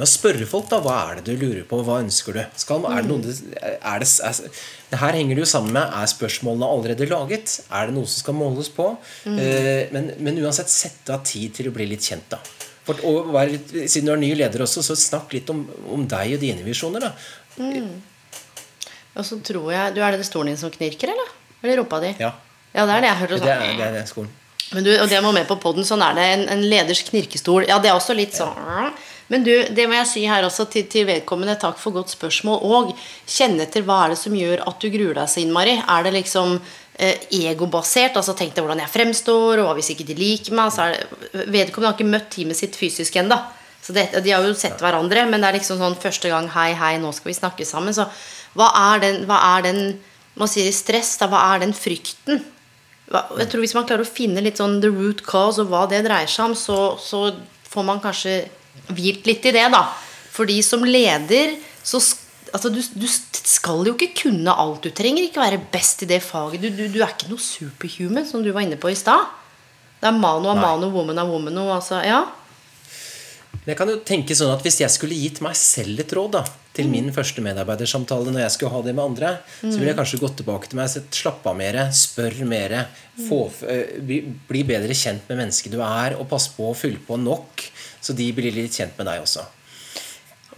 Men spørre folk, da. Hva er det du lurer på? Hva ønsker du? Skal, er det noe er det, er, det her henger det jo sammen med Er spørsmålene allerede laget? Er det noe som skal måles på? Eh, men, men uansett, sette av tid til å bli litt kjent, da. For, og vær, siden du er ny leder også, så snakk litt om, om deg og dine visjoner. da Og så tror jeg Du er det stolen din som knirker, eller? Eller rumpa di? Ja, Ja, det er det jeg hørte. det Sånn. er, det er, det skolen. Men du, og det må med på podden, sånn er det. En, en leders knirkestol. Ja, det er også litt sånn Men du, det må jeg si her også til, til vedkommende. Takk for godt spørsmål. Og kjenne etter hva er det som gjør at du gruer deg så innmari. Er det liksom egobasert? Altså tenk deg hvordan jeg fremstår, og hva hvis ikke de liker meg? Så det, vedkommende har ikke møtt teamet sitt fysisk ennå. Så de har jo sett hverandre, men det er liksom sånn første gang Hei, hei, nå skal vi snakke sammen. Så hva er den, hva er den Man sier stress, da. Hva er den frykten? Jeg tror Hvis man klarer å finne litt sånn the root cause og hva det dreier seg om, så, så får man kanskje hvilt litt i det, da. Fordi som leder så altså, du, du skal jo ikke kunne alt. Du trenger ikke være best i det faget. Du, du, du er ikke noe superhuman, som du var inne på i stad. Det er mano a mano, woman a woman. Og, altså, ja. Jeg kan jo tenke sånn at Hvis jeg skulle gitt meg selv et råd da til min første medarbeidersamtale når jeg skulle ha det med andre, så ville jeg kanskje gått tilbake til meg og slapp av mer, spør mer, få, eh, bli, bli bedre kjent med mennesket du er, og pass på å fylle på nok, så de blir litt kjent med deg også.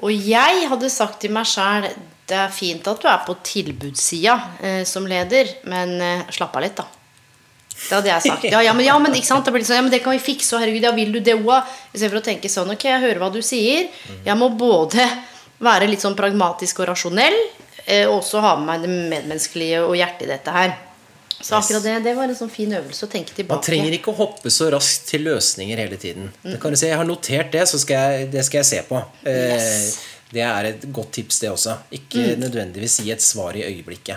Og jeg hadde sagt til meg sjæl det er fint at du er på tilbudssida eh, som leder, men eh, slapp av litt, da. Det hadde jeg sagt. Ja, ja, men, ja, men? Det sånn, ja, men det kan vi fikse, og herregud, ja, vil du det òg? Istedenfor å tenke sånn Ok, jeg hører hva du sier. Jeg må både være litt sånn pragmatisk og rasjonell, eh, og også ha med meg det medmenneskelige og hjertet i dette her. Så akkurat det, det var en sånn fin øvelse å tenke tilbake. Man trenger ikke å hoppe så raskt til løsninger hele tiden. Det kan du si, Jeg har notert det, så skal jeg, det skal jeg se på. Eh, Yes. Det er et godt tips, det også. Ikke nødvendigvis gi et svar i øyeblikket.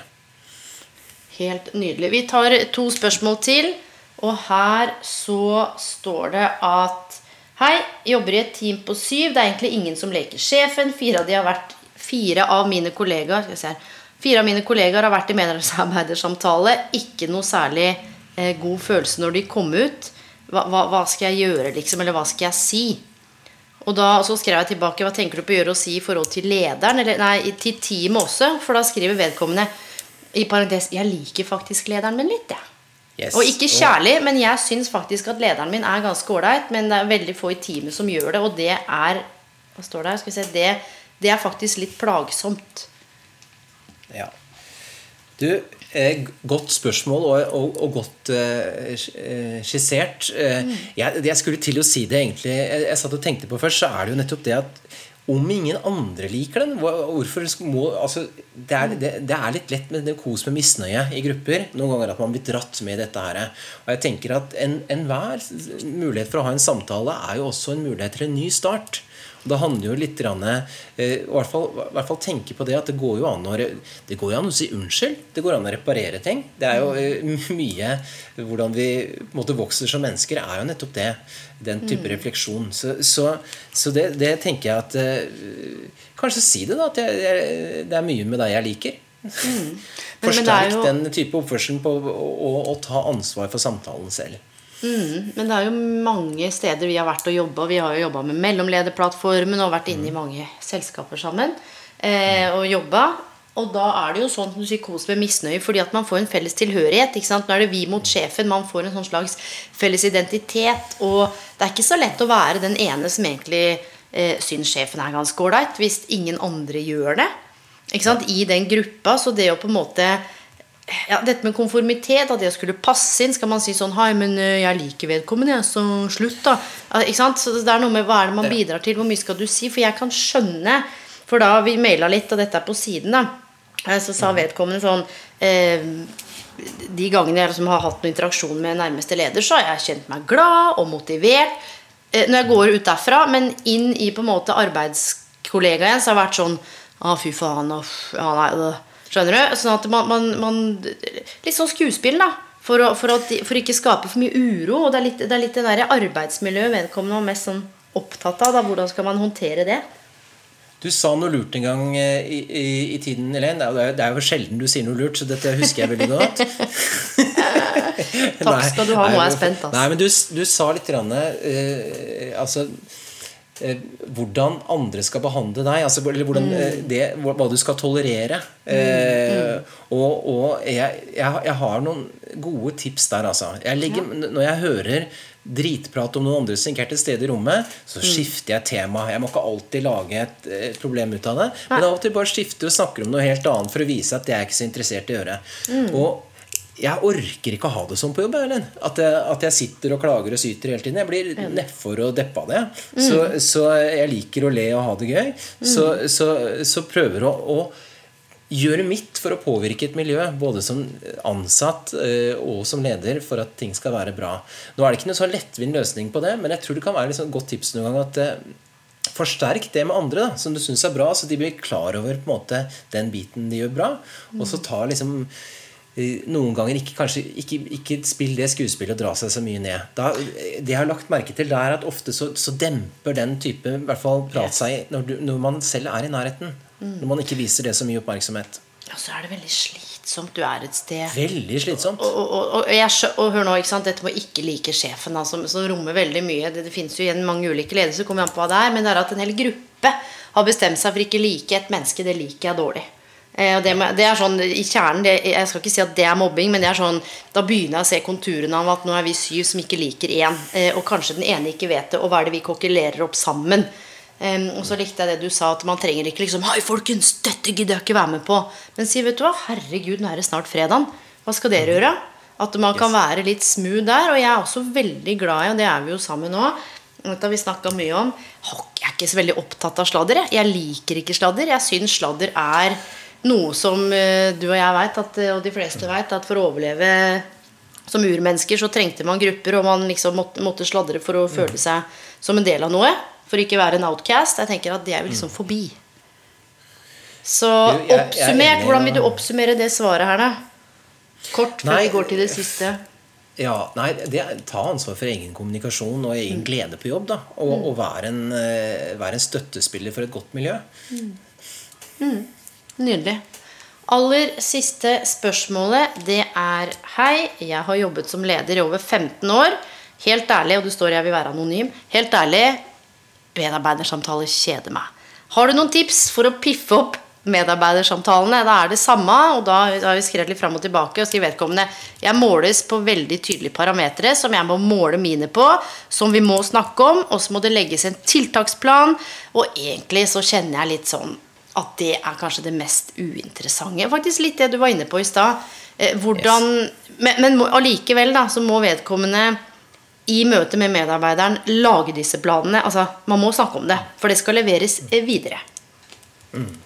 Helt nydelig. Vi tar to spørsmål til. Og her så står det at Hei, jobber i et team på syv. Det er egentlig ingen som leker sjefen. Fire av, de har vært, fire av mine kollegaer skal vi se her. Fire av mine kollegaer har vært i medarbeidersamtale. Ikke noe særlig eh, god følelse når de kom ut. Hva, hva, hva skal jeg gjøre, liksom? Eller hva skal jeg si? Og da så skrev jeg tilbake hva tenker du på å gjøre og si i forhold til lederen, eller nei, til teamet også. For da skriver vedkommende i parentes Jeg liker faktisk lederen min litt, jeg. Yes. Og ikke kjærlig, men jeg syns faktisk at lederen min er ganske ålreit. Men det er veldig få i teamet som gjør det, og det er Hva står der? Skal vi se Det, det er faktisk litt plagsomt. Ja. Du, eh, godt spørsmål og, og, og godt eh, eh, skissert. Eh, jeg, jeg skulle til å si det egentlig jeg, jeg satt og tenkte på først, så er det jo nettopp det at om ingen andre liker den Hvorfor må altså, det, er, det, det er litt lett med det kos med misnøye i grupper. Noen ganger at man blir dratt med i dette her. Og jeg tenker at enhver en mulighet for å ha en samtale er jo også en mulighet til en ny start. Det handler jo litt grann, eh, i, hvert fall, I hvert fall tenke på det at det går jo an å, det går jo an å si unnskyld. Det går an å reparere ting. Det er jo eh, mye Hvordan vi måte vokser som mennesker, er jo nettopp det. Den type refleksjon. Så, så, så det, det tenker jeg at eh, Kanskje si det, da. At jeg, jeg, det er mye med deg jeg liker. men Forsterk men jo- den type oppførselen på å ta ansvar for samtalen selv. Men det er jo mange steder vi har vært og jobba. Vi har jo jobba med mellomlederplattformen og vært inne i mange selskaper sammen. Eh, og jobba. Og da er det jo sånn som kos med misnøye, fordi at man får en felles tilhørighet. ikke sant? Nå er det vi mot sjefen. Man får en sånn slags felles identitet. Og det er ikke så lett å være den ene som egentlig eh, syns sjefen er ganske ålreit, hvis ingen andre gjør det. Ikke sant? I den gruppa. Så det å på en måte ja, Dette med konformitet, at jeg skulle passe inn, skal man si sånn Hei, men eh, jeg liker vedkommende, jeg, så slutt, da. Ikke sant? Så det er noe med hva er det man bidrar til, hvor mye skal du si? For jeg kan skjønne For da vi maila litt, og dette er på siden, da, eh, så sa vedkommende sånn eh, De gangene jeg liksom har hatt noen interaksjon med nærmeste leder, så har jeg kjent meg glad og motivert eh, når jeg går ut derfra, men inn i på en måte arbeidskollegaen, så har jeg vært sånn Å, fy faen. uff, ja, nei, det Skjønner du? Sånn at man, man, man Litt sånn skuespill, da. For, å, for, at, for ikke skape for mye uro. Og det er litt det, er litt det der arbeidsmiljøet vedkommende var mest sånn opptatt av. Da. Hvordan skal man håndtere det? Du sa noe lurt en gang eh, i, i, i tiden, Elaine. Det, det er jo sjelden du sier noe lurt, så dette husker jeg veldig godt. Takk skal du ha. Nå er jeg spent. Nei, Altså. men du, du sa litt grann, eh, altså, hvordan andre skal behandle deg. Altså, Mm. eh, det, hva, du skal tolerere. Eh, og og jeg, jeg, jeg har noen gode tips der, altså. Jeg legger, Når jeg hører dritprat om noen andre som ikke er til stede i rommet, så Mm. skifter jeg tema. Jeg må ikke alltid lage et eh, problem ut av det. Men av og til bare skifter og snakker om noe helt annet for å vise at jeg er ikke så interessert i å gjøre. Mm. Og jeg orker ikke å ha det sånn på jobb. Ellen. At, at jeg sitter og klager og syter hele tiden. Jeg blir nedfor og deppa av det. Så, så jeg liker å le og ha det gøy. Så, så, så prøver å, å gjøre mitt for å påvirke et miljø, både som ansatt eh, og som leder, for at ting skal være bra. Nå er det ikke noe sånn lettvint løsning på det, men jeg tror det kan være et godt tips noen gang at eh, Forsterk det med andre da, som du syns er bra, så de blir klar over på en måte den biten de gjør bra. Og så ta liksom noen ganger ikke, kanskje, ikke, ikke spill det skuespillet og dra seg så mye ned. Da, det jeg har lagt merke til, det er at ofte så, så demper den type i hvert fall prat seg når, du, når man selv er i nærheten. Når man ikke viser det så mye oppmerksomhet. Og så er det veldig slitsomt. Du er et sted Veldig slitsomt. og, og, og, jeg, og hør nå? Dette med å ikke like sjefen, altså, som, som rommer veldig mye. Det, det finnes jo igjen mange ulike ledelser, kommer an på hva det er. Men det er at en hel gruppe har bestemt seg for ikke like et menneske. Det liker jeg dårlig. Eh, det, med, det er sånn, i kjernen, det, Jeg skal ikke si at det er mobbing, men det er sånn, da begynner jeg å se konturene av at nå er vi syv som ikke liker én. Eh, og kanskje den ene ikke vet det. Og hva er det vi kokkelerer opp sammen? Og så likte jeg det du sa, at man trenger ikke liksom Hei, folkens, dette gidder jeg ikke være med på. Men si, vet du hva, herregud, nå er det snart fredag. Hva skal dere gjøre? At man kan være litt smooth der. Og jeg er også veldig glad i, og det er vi jo sammen nå Dette har vi snakka mye om. Jeg er ikke så veldig opptatt av sladder. Jeg, jeg liker ikke sladder. Jeg syns sladder er noe som eh, du og jeg vet, og de fleste vet, at for å overleve som urmennesker så trengte man grupper, og man liksom måtte, måtte sladre for å føle seg som en del av noe. For ikke være en outcast. Jeg tenker at det er jo liksom forbi. Så er oppsummert, hvordan vil du oppsummere det svaret her, da? Kort før vi går til det siste. Ja, nei, det Ta ansvar for egen kommunikasjon og egen glede på jobb. da Og, og være, en, eh, være en støttespiller for et godt miljø. Nydelig. Aller siste spørsmålet, det er Hei, jeg har jobbet som leder i over 15 år. Helt ærlig, og du står jeg vil være anonym. Helt ærlig, medarbeidersamtaler kjeder meg. Har du noen tips for å piffe opp medarbeidersamtalene? Da er det samme, og da har vi skrevet litt fram og tilbake. Og skriver vedkommende Jeg måles på veldig tydelige parametere som jeg må måle mine på, som vi må snakke om, og så må det legges en tiltaksplan. Og egentlig så kjenner jeg litt sånn at det er kanskje det mest uinteressante. Faktisk litt det du var inne på i stad. Eh, hvordan Men, men må- allikevel, da, så må vedkommende i møte med medarbeideren lage disse planene. Altså, man må snakke om det, for det skal leveres videre. videre.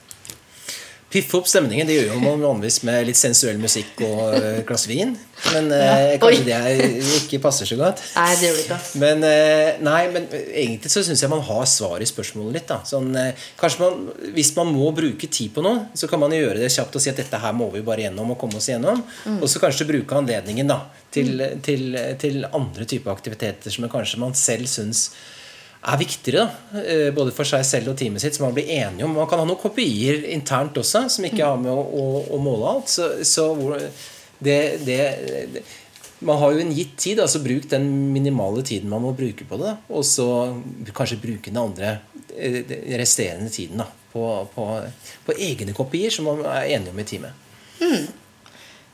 Piffe opp stemningen det gjør jo man vanligvis med litt sensuell musikk og et glass vin. Men eh, kanskje Oi. det ikke passer så godt. Nei, det gjør det ikke. Men, eh, nei, men egentlig så syns jeg man har svar i spørsmålet litt. Da. Sånn, eh, kanskje man, hvis man må bruke tid på noe, så kan man gjøre det kjapt og si at dette her må vi bare gjennom og komme oss gjennom. Mm. Og så kanskje bruke anledningen da, til, til, til andre typer aktiviteter som kanskje man selv syns er viktigere, da, eh, både for seg selv og teamet sitt, som man blir enige om. Man kan ha noen kopier internt også, som ikke har med å, å, å måle alt. Så, så det, det, det man har jo en gitt tid, altså bruk den minimale tiden man må bruke på det. Og så kanskje bruke den andre eh, resterende tiden da, på, på, på egne kopier som man er enige om i teamet.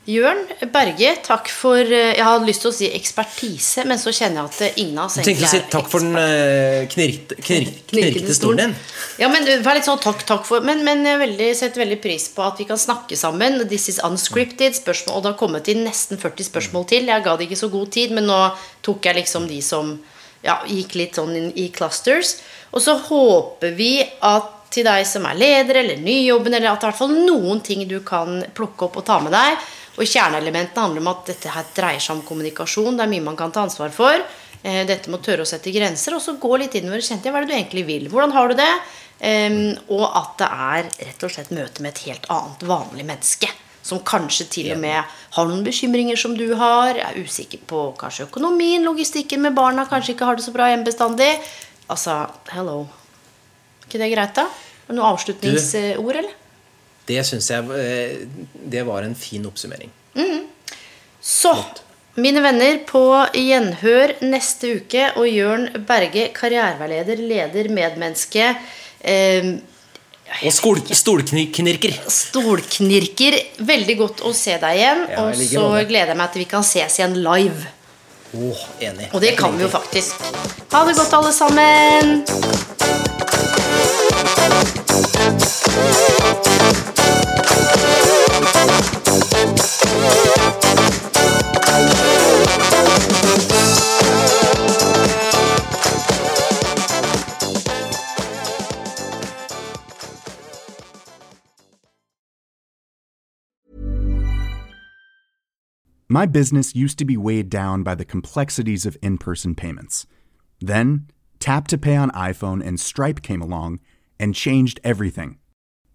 Jørn Berge, takk for eh, Jeg hadde lyst til å si ekspertise, men så kjenner jeg at eh, ingen av oss tenkte å si er takk for den knirkte, knirk, knirkete stolen din? Ja, men eh, vær litt sånn takk, takk for Men, men jeg veldig, setter veldig pris på at vi kan snakke sammen. This is unscripted. Spørsmål, og det har kommet inn nesten 40 spørsmål til. Jeg ga det ikke så god tid, men nå tok jeg liksom de som ja, gikk litt sånn i clusters. Og så håper vi at til deg som er leder eller nyjobben, eller at det er i hvert fall noen ting du kan plukke opp og ta med deg. Og kjerneelementene handler om at dette her dreier seg om kommunikasjon. Det er mye man kan ta ansvar for. Eh, dette med å tørre å sette grenser, og så gå litt innover kjenne til hva er det du egentlig vil. Hvordan har du det? Og at det er rett og slett møte med et helt annet vanlig menneske. Som kanskje til og med har noen bekymringer som du har. Er usikker på kanskje økonomien, logistikken med barna. Kanskje ikke har det så bra hjemme bestandig. Altså, hello. Ikke det greit, da? Noe avslutningsord, eller? Det syns jeg eh, det var en fin oppsummering. Så, mine venner, på gjenhør neste uke. Og Jørn Berge, karriereveileder, leder, medmenneske. Eh, Og stol, stolknirker. stolknirker. Veldig godt å se deg igjen. Ja, og så gleder jeg meg til vi kan ses igjen live. Åh, enig. Og det kan vi jo faktisk. Ha det godt, alle sammen. My business used to be weighed down by the complexities of in person payments. Then, Tap to Pay on iPhone and Stripe came along and changed everything.